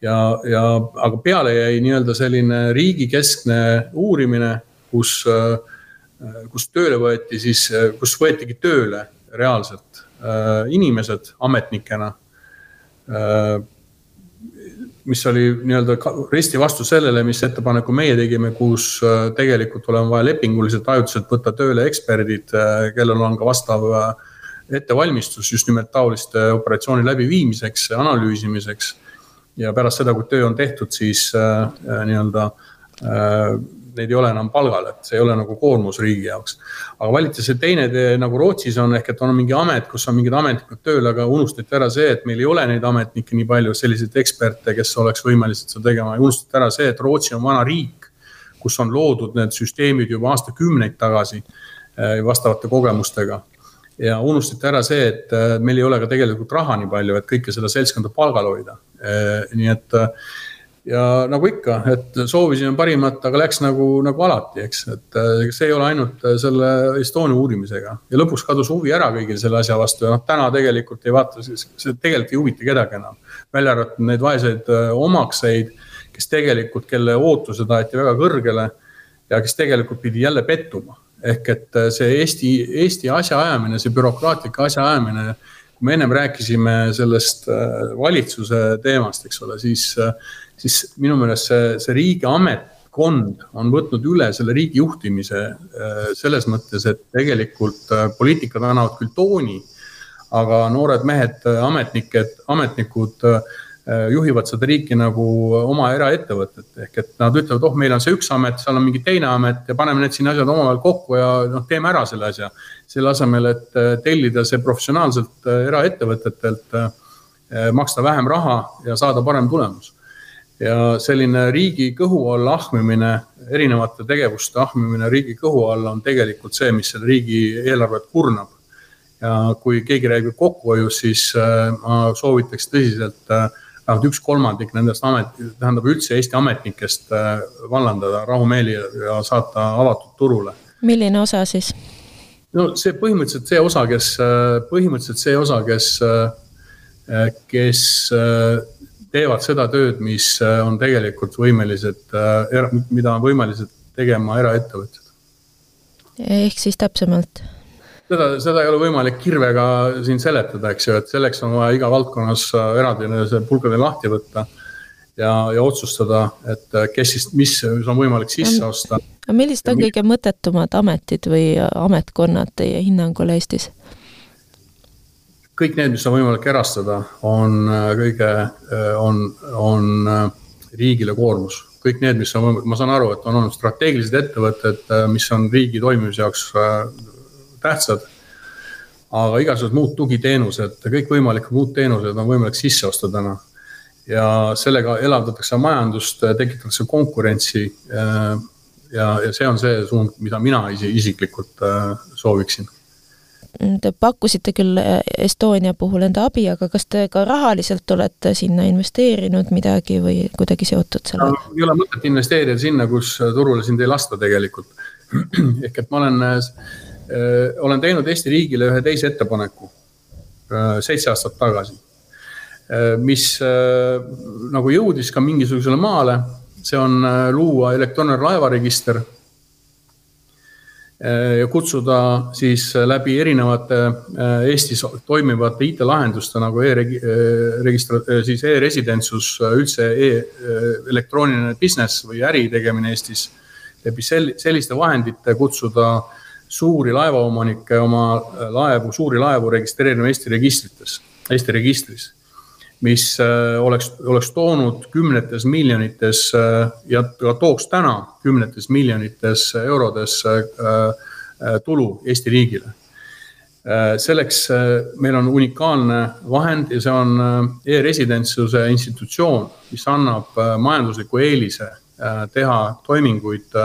ja, ja aga peale jäi nii-öelda selline riigikeskne uurimine, kus kus tööle võeti siis, kus võetigi tööle reaalselt inimesed ametnikena. Mis oli nii-öelda risti vastu sellele, mis ettepaneku meie tegime, kus tegelikult oleme vaja lepinguliselt ajutiselt võtta tööle eksperdid, kellel on ka vastav ettevalmistus just nimelt taoliste operatsiooni läbiviimiseks, analüüsimiseks. ja pärast seda, kui töö on tehtud, siis nii-öelda neid ei ole enam palgal, et see ei ole nagu koormus riigi jaoks. aga valiti see teine tee nagu Rootsis on, ehk et on mingi amet, kus on mingid ametnikud tööl, aga unustati ära see, et meil ei ole neid ametnikke nii palju, selliseid eksperte, kes oleks võimelised seda tegema ja unustati ära see, et Rootsi on vana riik, kus on loodud need süsteemid juba aastakümneid tagasi eh, vastavate kogemustega ja unustati ära see, et eh, meil ei ole ka tegelikult raha nii palju, et kõike seda seltskonda palgal hoida. Eh, nii et ja nagu ikka, et soovisime parimat, aga läks nagu, nagu alati, eks, et äh, see ei ole ainult äh, selle Estonia uurimisega ja lõpuks kadus huvi ära kõigil selle asja vastu ja noh, täna tegelikult ei vaata, see tegelikult ei huvita kedagi enam. välja arvatud neid vaeseid äh, omakseid, kes tegelikult, kelle ootused aeti väga kõrgele ja kes tegelikult pidi jälle pettuma. ehk et see Eesti, Eesti asjaajamine, see bürokraatlik asjaajamine kui me ennem rääkisime sellest valitsuse teemast, eks ole, siis siis minu meelest see, see riigiametkond on võtnud üle selle riigi juhtimise äh, selles mõttes, et tegelikult äh, poliitikud annavad küll tooni, aga noored mehed, äh, ametnikud, ametnikud juhivad seda riiki nagu oma eraettevõtet, ehk et nad ütlevad, oh, meil on see üks amet, seal on mingi teine amet ja paneme need siin asjad omavahel kokku ja noh, teeme ära selle asja. selle asemel, et tellida see professionaalselt eraettevõtetelt, maksta vähem raha ja saada parem tulemus ja selline riigi kõhu alla ahmimine, erinevate tegevuste ahmimine riigi kõhu alla on tegelikult see, mis selle riigi eelarvet kurnab. ja kui keegi räägib kokkuhoiust, siis äh, ma soovitaks tõsiselt äh, vähemalt üks kolmandik nendest amet, tähendab üldse Eesti ametnikest äh, vallandada rahumeeli ja saata avatud turule. milline osa siis? no see põhimõtteliselt see osa, kes, põhimõtteliselt see osa, kes, kes teevad seda tööd, mis äh, on tegelikult võimelised, äh, mida on võimelised tegema eraettevõtjad. ehk siis täpsemalt? seda, seda ei ole võimalik kirvega siin seletada, eks ju, et selleks on vaja iga valdkonnas äh, eraldi see pulgade lahti võtta ja, ja otsustada, et kes siis, mis on võimalik sisse osta. aga millised on kõige mõttetumad ametid või ametkonnad teie hinnangul Eestis? Kõik need, mis on võimalik erastada, on äh, kõige, äh, on, on äh, riigile koormus. kõik need, mis on, ma saan aru, et on olnud strateegilised ettevõtted, mis on riigi toimimise jaoks tähtsad. aga igasugused muud tugiteenused, kõikvõimalikud muud teenused on võimalik sisse osta täna. ja sellega elavdatakse majandust, tekitatakse konkurentsi. ja, ja see on see suund, mida mina isiklikult sooviksin Te pakkusite küll äh, Estonia puhul enda abi, aga kas te ka rahaliselt olete sinna investeerinud midagi või kuidagi seotud sellega no,? ei ole mõtet investeerida sinna, kus turule sind ei lasta tegelikult. ehk et ma olen äh,, olen teinud Eesti riigile ühe teise ettepaneku äh, seitse aastat tagasi äh,, mis äh, nagu jõudis ka mingisugusele maale, see on äh, luua elektrooniline laevaregister Äh, ja kutsuda siis läbi erinevate äh, Eestis toimivate IT-lahenduste nagu e-registra-, äh, siis e-residentsus, üldse e-elektrooniline business või äri tegemine Eestis. läbi sel-, selliste vahendite kutsuda suuri laevaomanikke oma laevu, suuri laevu registreerima Eesti registrites, Eesti registris mis äh, oleks, oleks toonud kümnetes miljonites äh, ja ka tooks täna kümnetes miljonites eurodes äh, tulu Eesti riigile. selleks meil on unikaalne vahend ja see on e-residentsuse institutsioon, mis annab majandusliku eelise teha toiminguid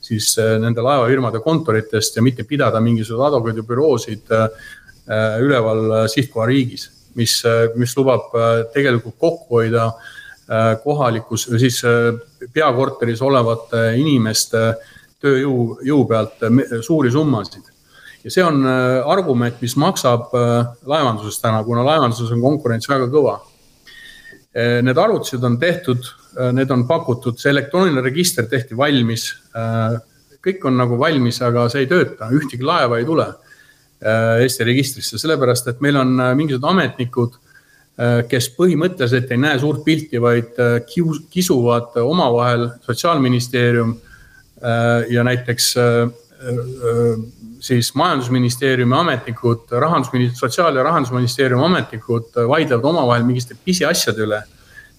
siis nende laevafirmade kontoritest ja mitte pidada mingisuguseid advokaadibüroosid üleval sihtkohariigis mis, mis lubab äh, tegelikult kokku hoida äh, kohalikus, siis äh, peakorteris olevate inimeste tööjõu, jõu pealt suuri summasid. ja see on argument, mis maksab laevanduses täna, kuna laevanduses on konkurents väga kõva. Need arvutused on tehtud, need on pakutud, see elektrooniline register tehti valmis. kõik on nagu valmis, aga see ei tööta, ühtegi laeva ei tule Äh, Eesti registrisse, sellepärast et meil on äh, mingisugused ametnikud, äh, kes põhimõtteliselt ei näe suurt pilti, vaid kisuvad omavahel Sotsiaalministeerium ja näiteks siis majandusministeeriumi ametnikud, rahandusministeerium, sotsiaal- ja rahandusministeeriumi ametnikud vaidlevad omavahel mingite pisiasjade üle,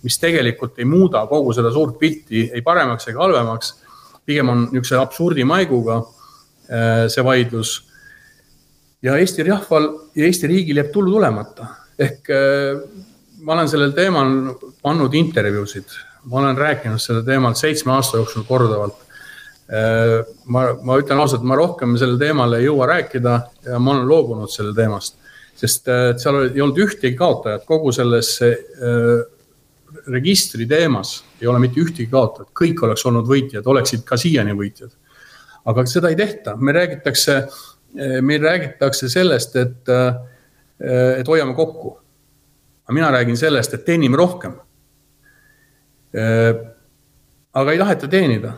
mis tegelikult ei muuda kogu seda suurt pilti ei paremaks ega halvemaks. pigem on niisuguse absurdi maiguga see vaidlus ja Eesti rahval ja Eesti riigil jääb tulu tulemata. ehk äh, ma olen sellel teemal andnud intervjuusid, ma olen rääkinud sellel teemal seitsme aasta jooksul korduvalt. Äh, ma, ma ütlen ausalt, ma rohkem sellel teemal ei jõua rääkida ja ma olen loobunud selle teemast, sest äh, seal ei olnud ühtegi kaotajat kogu selles registri teemas ei ole mitte ühtegi kaotajat, kõik oleks olnud võitjad, oleksid ka siiani võitjad. aga seda ei tehta, me räägitakse meil räägitakse sellest, et, eh, et hoiame kokku. aga mina räägin sellest, et teenime rohkem. Eh, aga ei taheta teenida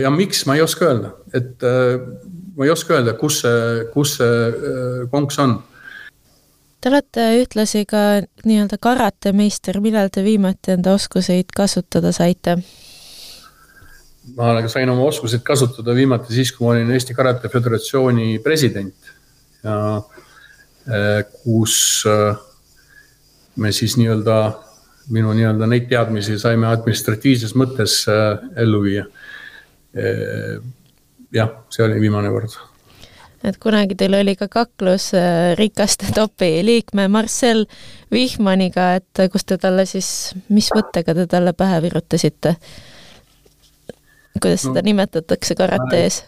ja miks, ma ei oska öelda, et ma ei oska öelda, kus see, kus see konks on. Te olete ühtlasi ka nii-öelda karatemeister, millal te viimati enda oskuseid kasutada saite? Ma sain oma oskused kasutada viimati siis, kui ma olin Eesti Karate Föderatsiooni president ja äh, kus äh, me siis nii-öelda minu nii-öelda neid teadmisi saime administratiivses mõttes ellu viia. jah, see oli viimane kord et kunagi teil oli ka kaklus rikaste topi liikme Marcel Vihmaniga, et kus te talle siis, mis võttega te talle pähe virutasite? Kuidas no, seda nimetatakse karate ees?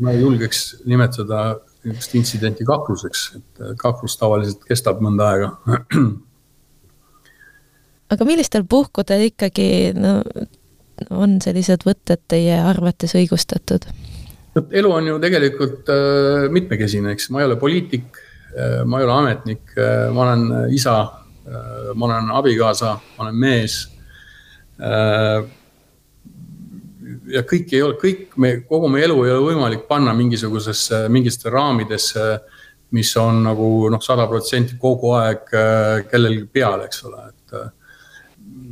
ma ei julgeks nimetada niisugust intsidenti kakluseks, et kaklus tavaliselt kestab mõnda aega. aga millistel puhkudel ikkagi no, on sellised võtted teie arvates õigustatud? elu on ju tegelikult äh, mitmekesine, eks, ma ei ole poliitik äh,, ma ei ole ametnik äh,, ma olen isa äh,, ma olen abikaasa, ma olen mees äh, ja kõik ei ole, kõik me, kogu meie elu ei ole võimalik panna mingisugusesse, mingitesse raamidesse, mis on nagu noh, sada protsenti kogu aeg äh, kellelgi peal, eks ole, et. Äh,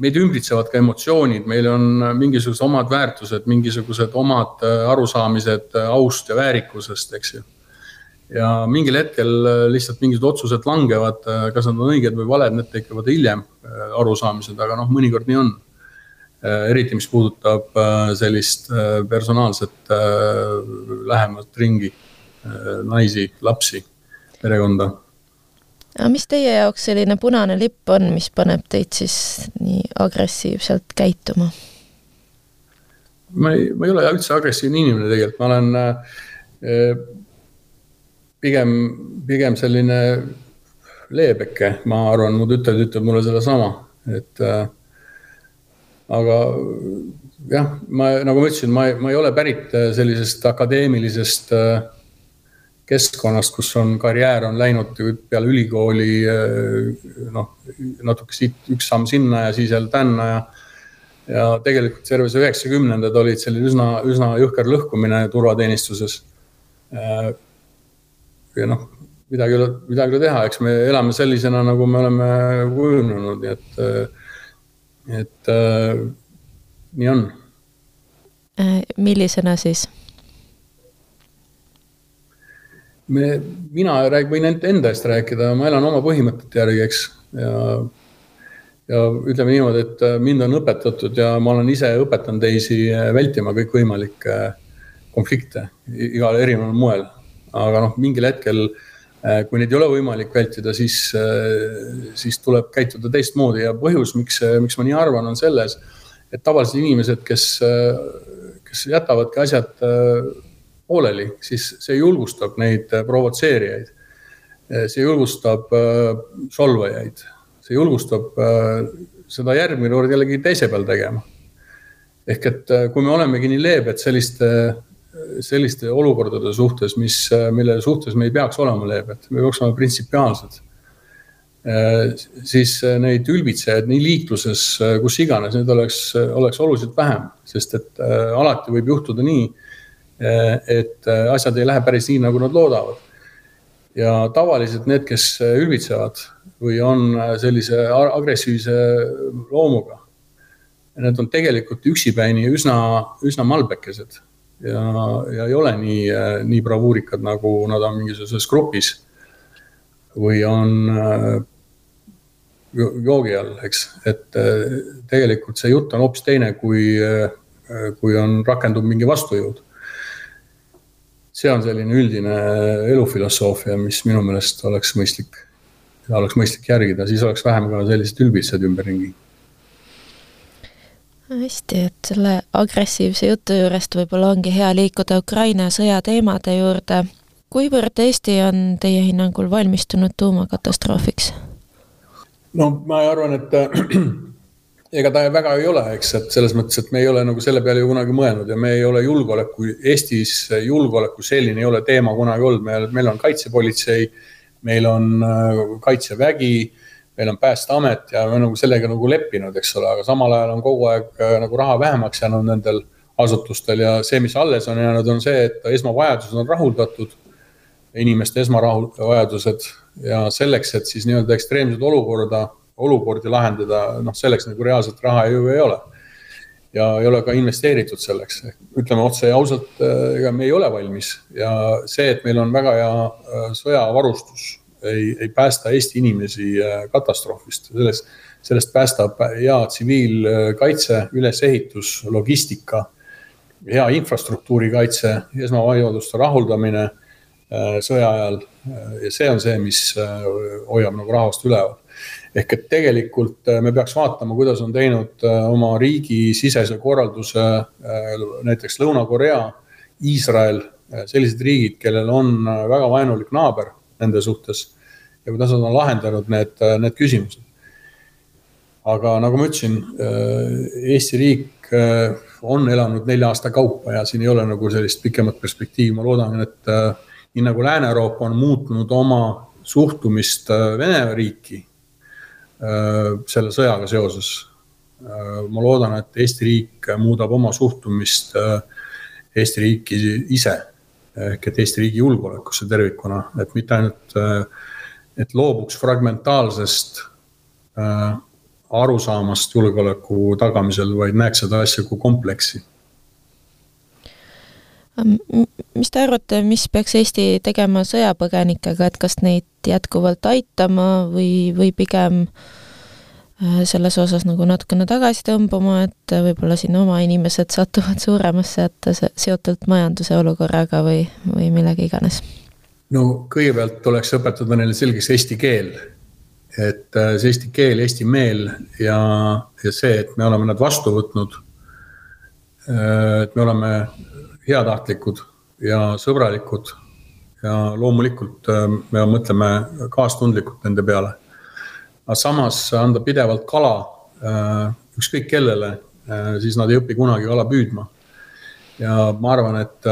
meid ümbritsevad ka emotsioonid, meil on mingisugused omad väärtused, mingisugused omad äh, arusaamised aust ja väärikusest, eks ju. ja mingil hetkel lihtsalt mingisugused otsused langevad, kas nad on õiged või valed, need tekivad hiljem arusaamised, aga noh, mõnikord nii on eriti, mis puudutab äh, sellist äh, personaalset lähemat ringi, naisi, lapsi, perekonda. aga mis teie jaoks selline punane lipp on, mis paneb teid siis nii agressiivselt käituma? ma ei, ma ei ole üldse agressiivne inimene tegelikult, ma olen äh, pigem, pigem selline leebeke, ma arvan, mu tütar ütleb mulle sedasama, et äh, aga jah, ma nagu ma ütlesin, ma, ma ei ole pärit äh, sellisest akadeemilisest äh, keskkonnast, kus on karjäär on läinud peale ülikooli äh, noh, natuke siit üks samm sinna ja siis jälle tänna ja. ja tegelikult terve see üheksakümnendad olid selline üsna, üsna jõhker lõhkumine turvateenistuses. ja noh, midagi ei ole, midagi ei ole teha, eks me elame sellisena, nagu me oleme kujunenud, nii et et äh, nii on. Äh, millisena siis? me, mina rääg-, võin enda eest rääkida, ma elan oma põhimõtete järgi, eks, ja ja ütleme niimoodi, et äh, mind on õpetatud ja ma olen ise õpetanud teisi äh, vältima kõikvõimalikke konflikte igal erineval moel. aga noh, mingil hetkel äh, Äh, kui neid ei ole võimalik vältida, siis, äh, siis tuleb käituda teistmoodi ja põhjus, miks, äh, miks ma nii arvan, on selles, et tavalised inimesed, kes, kes jätavadki asjad pooleli, siis see julgustab neid provotseerijaid. see julgustab solvajaid, see julgustab seda järgmine kord jällegi teise peal tegema. ehk et kui me olemegi nii leebed selliste selliste olukordade suhtes, mis, mille suhtes me ei peaks olema leebed, me peaks olema printsipiaalsed. siis neid ülbitsejaid nii liikluses, kus iganes, neid oleks, oleks oluliselt vähem, sest et äh, alati võib juhtuda nii, äh, et äh, asjad ei lähe päris nii, nagu nad loodavad. ja tavaliselt need, kes ülbitsevad või on sellise agressiivse loomuga, need on tegelikult üksipäini üsna, üsna malbekesed ja, ja ei ole nii, nii bravuurikad, nagu nad on mingisuguses grupis. või on äh, joogi all, eks, et äh, tegelikult see jutt on hoopis teine, kui, äh, kui on, rakendub mingi vastujõud. see on selline üldine elufilosoofia, mis minu meelest oleks mõistlik, oleks mõistlik järgida, siis oleks vähem ka selliseid ülbitseid ümberringi hästi, et selle agressiivse jutu juurest võib-olla ongi hea liikuda Ukraina sõja teemade juurde. kuivõrd Eesti on teie hinnangul valmistunud tuumakatastroofiks? no ma arvan, et ega ta väga ei ole, eks, et selles mõttes, et me ei ole nagu selle peale ju kunagi mõelnud ja me ei ole julgeoleku, Eestis julgeoleku selline ei ole teema kunagi olnud, meil, meil on kaitsepolitsei, meil on äh, kaitsevägi meil on Päästeamet ja me nagu sellega nagu leppinud, eks ole, aga samal ajal on kogu aeg äh, nagu raha vähemaks jäänud nendel asutustel ja see, mis alles on jäänud, on see, et esmavajadused on rahuldatud. inimeste esmavajadused ja selleks, et siis nii-öelda ekstreemseid olukorda, olukordi lahendada, noh, selleks nagu reaalselt raha ju ei ole. ja ei ole ka investeeritud selleks, ütleme otse ja ausalt, äh, ega me ei ole valmis ja see, et meil on väga hea äh, sõjavarustus ei, ei päästa Eesti inimesi katastroofist, sellest, sellest päästab hea tsiviilkaitse, ülesehitus, logistika, hea infrastruktuuri kaitse, esmavajaduste rahuldamine sõja ajal. ja see on see, mis hoiab nagu rahvast üleval ehk et tegelikult äh, me peaks vaatama, kuidas on teinud äh, oma riigisisese korralduse äh, näiteks Lõuna-Korea, Iisrael, sellised riigid, kellel on väga vaenulik naaber nende suhtes ja kuidas nad on lahendanud need, need küsimused. aga nagu ma ütlesin, Eesti riik on elanud nelja aasta kaupa ja siin ei ole nagu sellist pikemat perspektiivi, ma loodan, et nii nagu Lääne-Euroopa on muutnud oma suhtumist Vene riiki Äh, selle sõjaga seoses. Äh, ma loodan, et Eesti riik muudab oma suhtumist äh, Eesti riiki ise ehk et Eesti riigi julgeolekusse tervikuna, et mitte ainult, et loobuks fragmentaalsest arusaamast julgeoleku tagamisel, vaid näeks seda asja kui kompleksi. Mis te arvate, mis peaks Eesti tegema sõjapõgenikega, et kas neid jätkuvalt aitama või, või pigem äh, selles osas nagu natukene tagasi tõmbama, et võib-olla siin oma inimesed satuvad suuremasse hätta seotult majanduse olukorraga või, või millega iganes? no kõigepealt tuleks õpetada neile selgeks eesti keel. et äh, see eesti keel, eesti meel ja, ja see, et me oleme nad vastu võtnud. Äh, et me oleme heatahtlikud ja sõbralikud. ja loomulikult äh, me mõtleme kaastundlikult nende peale. Aga samas anda pidevalt kala äh, ükskõik kellele, äh, siis nad ei õpi kunagi kala püüdma. ja ma arvan, et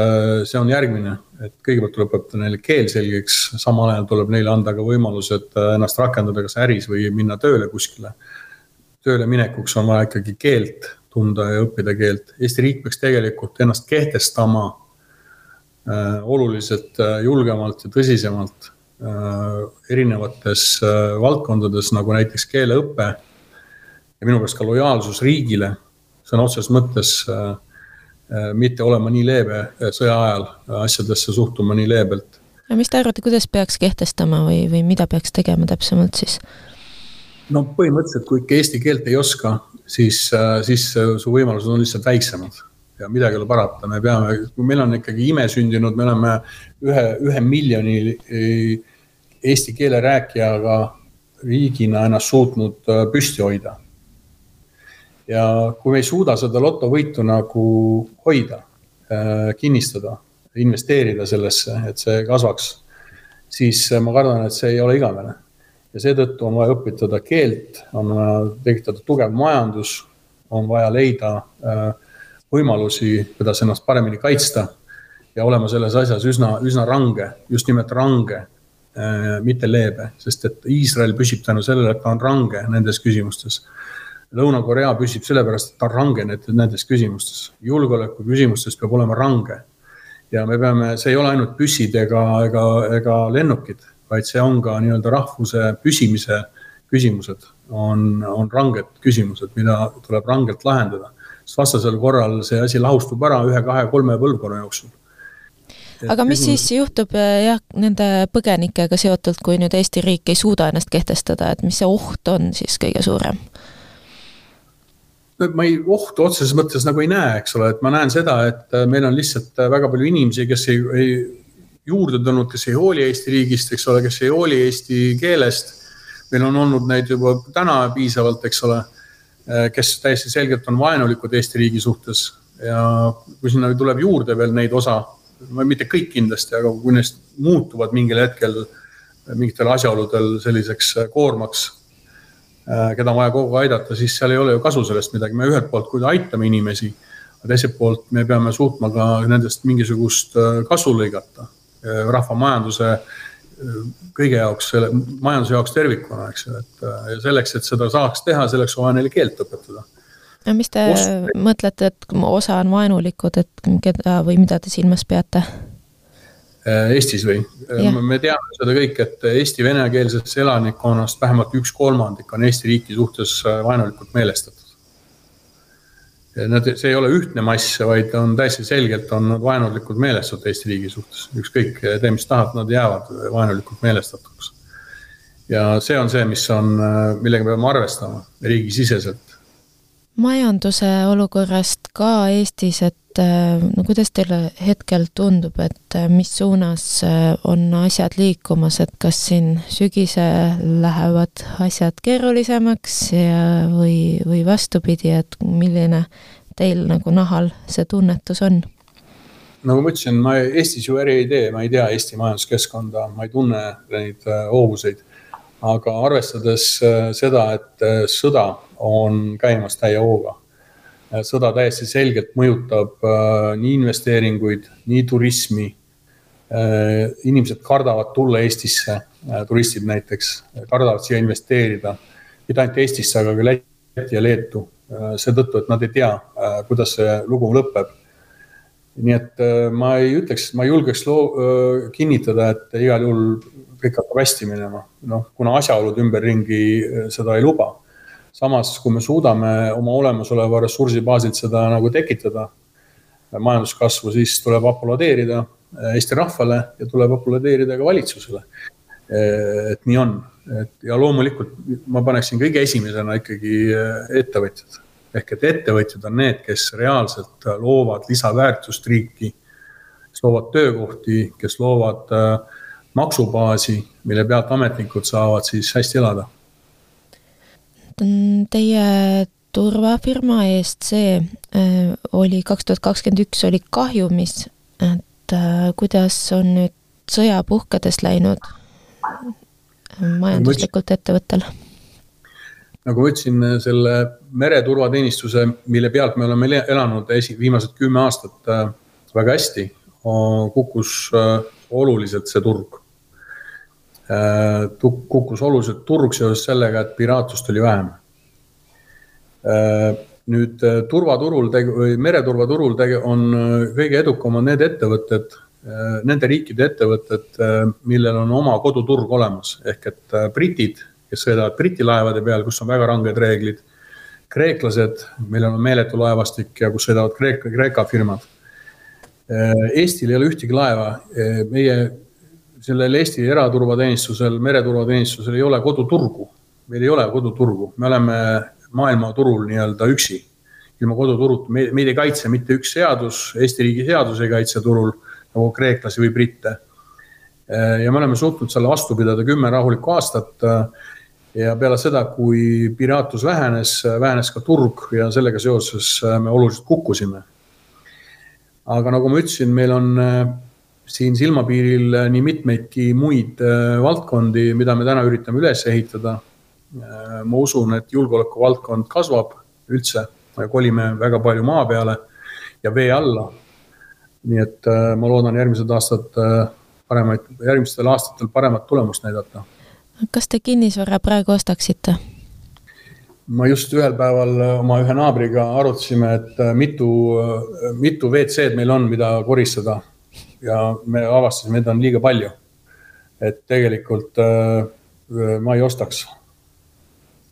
see on järgmine, et kõigepealt tuleb õppida neile keel selgeks, samal ajal tuleb neile anda ka võimalused ennast rakendada kas äris või minna tööle kuskile. tööle minekuks on vaja ikkagi keelt tunda ja õppida keelt. Eesti riik peaks tegelikult ennast kehtestama äh, oluliselt äh, julgemalt ja tõsisemalt äh, erinevates valdkondades, nagu näiteks keeleõpe. ja minu meelest ka lojaalsus riigile, sõna otseses mõttes mitte olema nii leebe sõja ajal, asjadesse suhtuma nii leebelt. no mis te arvate, kuidas peaks kehtestama või, või mida peaks tegema täpsemalt siis? no põhimõtteliselt, kui ikka eesti keelt ei oska, siis, äh, siis äh, su võimalused on lihtsalt väiksemad ja midagi ei ole parata, me peame, kui meil on ikkagi imesündinud, me oleme ühe, ühe miljoni äh, eesti keele rääkijaga riigina ennast suutnud püsti hoida. ja kui me ei suuda seda lotovõitu nagu hoida, kinnistada, investeerida sellesse, et see kasvaks, siis ma kardan, et see ei ole igavene ja seetõttu on vaja õpetada keelt, on vaja tekitada tugev majandus, on vaja leida äh, võimalusi, kuidas ennast paremini kaitsta ja olema selles asjas üsna, üsna range, just nimelt range, äh, mitte leebe, sest et Iisrael püsib tänu sellele, et ta on range nendes küsimustes. Lõuna-Korea püsib sellepärast, et ta on range nendes küsimustes, julgeoleku küsimustes peab olema range. ja me peame, see ei ole ainult püssid ega, ega, ega lennukid vaid see on ka nii-öelda rahvuse püsimise küsimused, on, on ranged küsimused, mida tuleb rangelt lahendada. sest vastasel korral see asi lahustub ära ühe, kahe, kolme põlvkonna jooksul. Aga mis siis juhtub eh, jah, nende põgenikega seotult, kui nüüd Eesti riik ei suuda ennast kehtestada, et mis see oht on siis kõige suurem? no ma ei, ohtu otseses mõttes nagu ei näe, eks ole, et ma näen seda, et eh, meil on lihtsalt väga palju inimesi, kes ei, ei juurde tulnud, kes ei hooli Eesti riigist, eks ole, kes ei hooli eesti keelest. meil on olnud neid juba täna piisavalt, eks ole, kes täiesti selgelt on vaenulikud Eesti riigi suhtes ja kui sinna tuleb juurde veel neid osa, mitte kõik kindlasti, aga kui neist muutuvad mingil hetkel mingitel asjaoludel selliseks koormaks, keda on vaja kogu aeg aidata, siis seal ei ole ju kasu sellest midagi, me ühelt poolt küll aitame inimesi, aga teiselt poolt me peame suutma ka nendest mingisugust kasu lõigata Äh, rahva majanduse äh, kõige jaoks, selle majanduse jaoks tervikuna, eks ju, et äh, selleks, et seda saaks teha, selleks on vaja neile keelt õpetada. No mis te Ost... mõtlete, et osa on vaenulikud, et keda või mida te silmas peate? Eestis või? me teame seda kõik, et Eesti venekeelsest elanikkonnast vähemalt üks kolmandik on Eesti riiki suhtes vaenulikult meelestatud. Nad, see ei ole ühtne mass, vaid on täiesti selgelt on nad vaenulikult meelestatud Eesti riigi suhtes, ükskõik, tee mis tahad, nad jäävad vaenulikult meelestatuks. ja see on see, mis on, millega me peame arvestama riigisiseselt. Majanduse olukorrast ka Eestis, et no kuidas teile hetkel tundub, et mis suunas on asjad liikumas, et kas siin sügisel lähevad asjad keerulisemaks ja, või, või vastupidi, et milline teil nagu nahal see tunnetus on? nagu ma ütlesin, ma Eestis ju äri ei tee, ma ei tea Eesti majanduskeskkonda, ma ei tunne neid hoovuseid aga arvestades äh, seda, et äh, sõda on käimas täie hooga. Äh, sõda täiesti selgelt mõjutab nii investeeringuid, nii turismi. inimesed kardavad tulla Eestisse, turistid näiteks, kardavad siia investeerida. mitte ainult Eestisse, aga ka Lätti ja Leetu. seetõttu, et nad ei tea, kuidas see lugu lõpeb nii et ma ei ütleks, ma julgeks loo, kinnitada, et igal juhul kõik hakkab hästi minema, noh, kuna asjaolud ümberringi seda ei luba. Samas, kui me suudame oma olemasoleva ressursi baasilt seda nagu tekitada, majanduskasvu, siis tuleb aplodeerida eh, Eesti rahvale ja tuleb aplodeerida ka valitsusele. Eh, et nii on, et ja loomulikult ma paneksin kõige esimesena ikkagi ettevõtjad ehk et ettevõtjad on need, kes reaalselt loovad lisaväärtust riiki, kes loovad töökohti, kes loovad äh, maksubaasi, mille pealt ametnikud saavad siis hästi elada. Teie turvafirma ESC äh, oli kaks tuhat kakskümmend üks oli kahjumis, et äh, kuidas on nüüd sõja puhkedes läinud majanduslikult ettevõttel? nagu ma ütlesin, selle mereturvateenistuse, mille pealt me oleme elanud esi, viimased kümme aastat äh, väga hästi, kukkus oluliselt see turg. Äh, kukkus oluliselt turg seoses sellega, et piraatlust oli vähem. Äh, nüüd äh, turvaturul või mereturvaturul on kõige edukamad need ettevõtted, nende riikide ettevõtted, millel on oma koduturg olemas, ehk et britid, kes sõidavad Briti laevade peal, kus on väga ranged reeglid. kreeklased, millel on meeletu laevastik ja kus sõidavad Kreeka, Kreeka firmad. Eestil ei ole ühtegi laeva, meie sellel Eesti eraturvateenistusel, mereturvateenistusel ei ole koduturgu. meil ei ole koduturgu, me oleme maailmaturul nii-öelda üksi, ilma koduturuta, meid ei kaitse mitte üks seadus, Eesti riigi seadus ei kaitse turul nagu kreeklasi või britte. ja me oleme suutnud selle vastu pidada kümme rahulikku aastat. ja peale seda, kui piraatlus vähenes, vähenes ka turg ja sellega seoses me oluliselt kukkusime. aga nagu ma ütlesin, meil on siin silmapiiril äh, nii mitmeidki muid äh, valdkondi, mida me täna üritame üles ehitada. Äh, ma usun, et julgeolekuvaldkond kasvab üldse, kolime väga palju maa peale ja vee alla. nii et ma loodan järgmised aastad paremaid, järgmistel aastatel paremat tulemust näidata. kas te kinnisvara praegu ostaksite? ma just ühel päeval oma ühe naabriga arutasime, et mitu, mitu WC-d meil on, mida koristada ja me avastasime, et on liiga palju. et tegelikult äh, ma ei ostaks.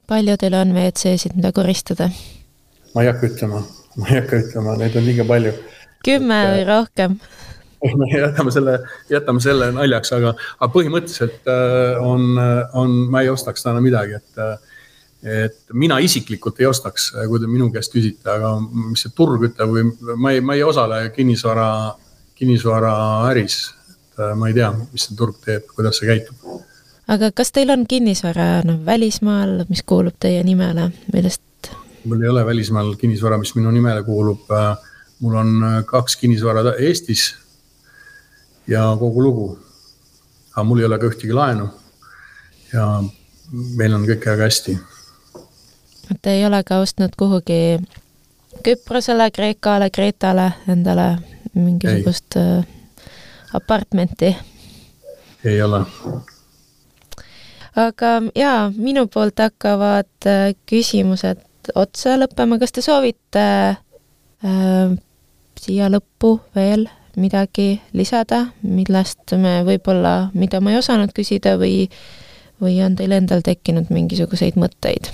palju teil on WC-sid, mida koristada? ma ei hakka ütlema, ma ei hakka ütlema, neid on liiga palju. kümme või rohkem? me jätame selle, jätame selle naljaks, aga, aga põhimõtteliselt äh, on, on, ma ei ostaks täna midagi, et äh, et mina isiklikult ei ostaks, kui te minu käest küsite, aga mis see turg ütleb või ma ei, ma ei osale kinnisvara kinnisvaraäris. et äh, ma ei tea, mis see turg teeb, kuidas see käitub. aga kas teil on kinnisvara noh, välismaal, mis kuulub teie nimele, millest? mul ei ole välismaal kinnisvara, mis minu nimele kuulub. Äh, mul on äh, kaks kinnisvara Eestis ja kogu lugu. aga mul ei ole ka ühtegi laenu. ja meil on kõik väga hästi. Te ei ole ka ostnud kuhugi Küprosele, Kreekale, Kreetale endale mingisugust ei. Äh, apartmenti? ei ole. aga jaa, minu poolt hakkavad äh, küsimused otsa lõppema, kas te soovite äh, siia lõppu veel midagi lisada, millest me võib-olla, mida ma ei osanud küsida või, või on teil endal tekkinud mingisuguseid mõtteid?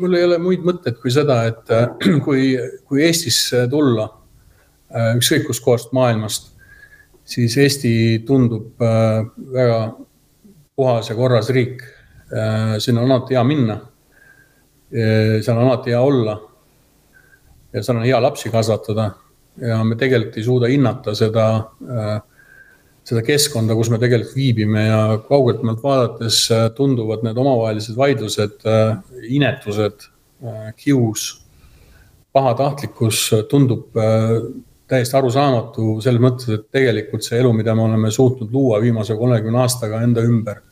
Mul ei ole muid mõtteid kui seda, et äh, kui, kui Eestisse tulla Äh, ükskõik kustkohast maailmast, siis Eesti tundub äh, väga puhas ja korras riik. sinna on alati hea minna. seal on alati hea olla. ja seal on hea lapsi kasvatada ja me tegelikult ei suuda hinnata seda, seda keskkonda, kus me tegelikult viibime ja kaugelt maalt vaadates tunduvad need omavahelised vaidlused, inetused, kius, pahatahtlikkus tundub täiesti arusaamatu selles mõttes, et tegelikult see elu, mida me oleme suutnud luua viimase kolmekümne aastaga enda ümber,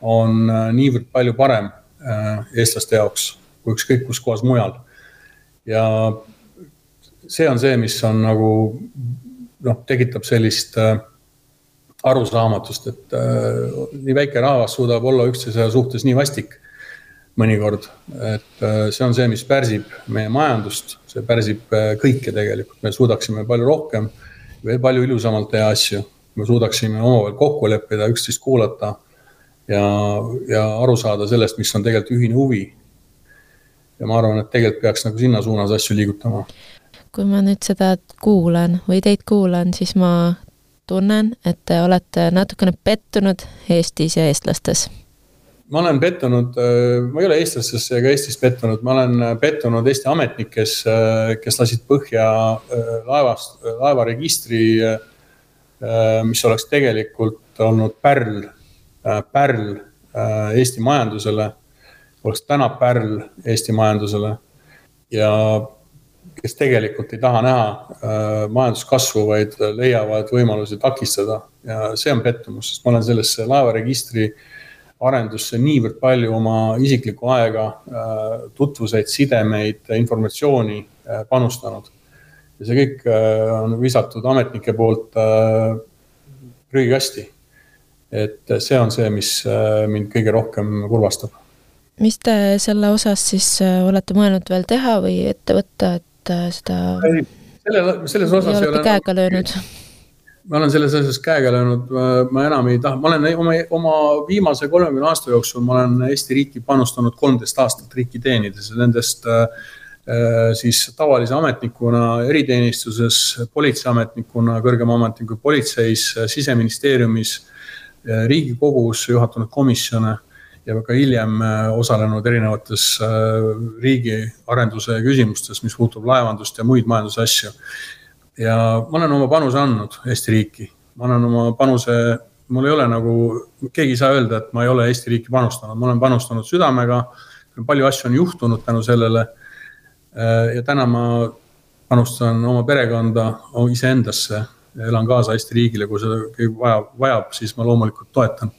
on niivõrd palju parem eestlaste jaoks kui ükskõik kus kohas mujal. ja see on see, mis on nagu noh, tekitab sellist äh, arusaamatust, et äh, nii väike rahvas suudab olla üksteise suhtes nii vastik mõnikord, et äh, see on see, mis pärsib meie majandust, see pärsib kõike tegelikult, me suudaksime palju rohkem, veel palju ilusamalt teha asju, me suudaksime omavahel kokku leppida, üksteist kuulata ja, ja aru saada sellest, mis on tegelikult ühine huvi. ja ma arvan, et tegelikult peaks nagu sinna suunas asju liigutama. Kui ma nüüd seda kuulan või teid kuulan, siis ma tunnen, et te olete natukene pettunud Eestis ja eestlastes. ma olen pettunud, äh, ma ei ole eestlastesse ega Eestis pettunud, ma olen pettunud Eesti ametnikes, äh, kes lasid põhja äh, laevast, laevaregistri, mis oleks tegelikult olnud pärl, pärl Eesti majandusele, oleks täna pärl Eesti majandusele ja kes tegelikult ei taha näha äh, majanduskasvu, vaid leiavad võimalusi takistada ja see on pettumus, sest ma olen sellesse laevaregistri arendusse niivõrd palju oma isiklikku aega, äh, tutvuseid, sidemeid, informatsiooni äh, panustanud. ja see kõik on visatud ametnike poolt prügikasti. et see on see, mis mind kõige rohkem kurvastab mis te selle osas siis olete mõelnud veel teha või ette võtta, et et äh, seda selle, selles osas ei ole käega löönud? ma olen selles osas käega löönud, ma enam ei taha, ma olen oma, oma viimase kolmekümne aasta jooksul, ma olen Eesti riiki panustanud kolmteist aastat riiki teenides. Ja nendest äh, äh, siis tavalise ametnikuna eriteenistuses, politseiametnikuna, kõrgema ametniku politseis, siseministeeriumis, riigikogus juhatanud komisjone ja ka hiljem äh, osalenud erinevates äh, riigiarenduse küsimustes, mis puutub laevandust ja muid majandusasju. ja ma olen oma panuse andnud Eesti riiki, ma olen oma panuse, mul ei ole nagu, keegi ei saa öelda, et ma ei ole Eesti riiki panustanud, ma olen panustanud südamega. palju asju on juhtunud tänu sellele. Äh, ja täna ma panustan oma perekonda, iseendasse, elan kaasa Eesti riigile, kui keegi vajab, vajab, siis ma loomulikult toetan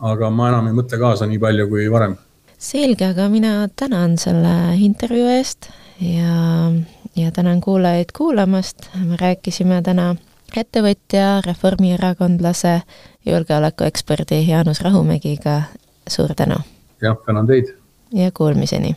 aga ma enam ei mõtle kaasa nii palju kui varem. selge, aga mina tänan selle intervjuu eest ja, ja tänan kuulajaid kuulamast, me rääkisime täna ettevõtja, reformierakondlase, julgeolekueksperdi Jaanus Rahumägiga, suur tänu! jah, tänan teid! ja kuulmiseni!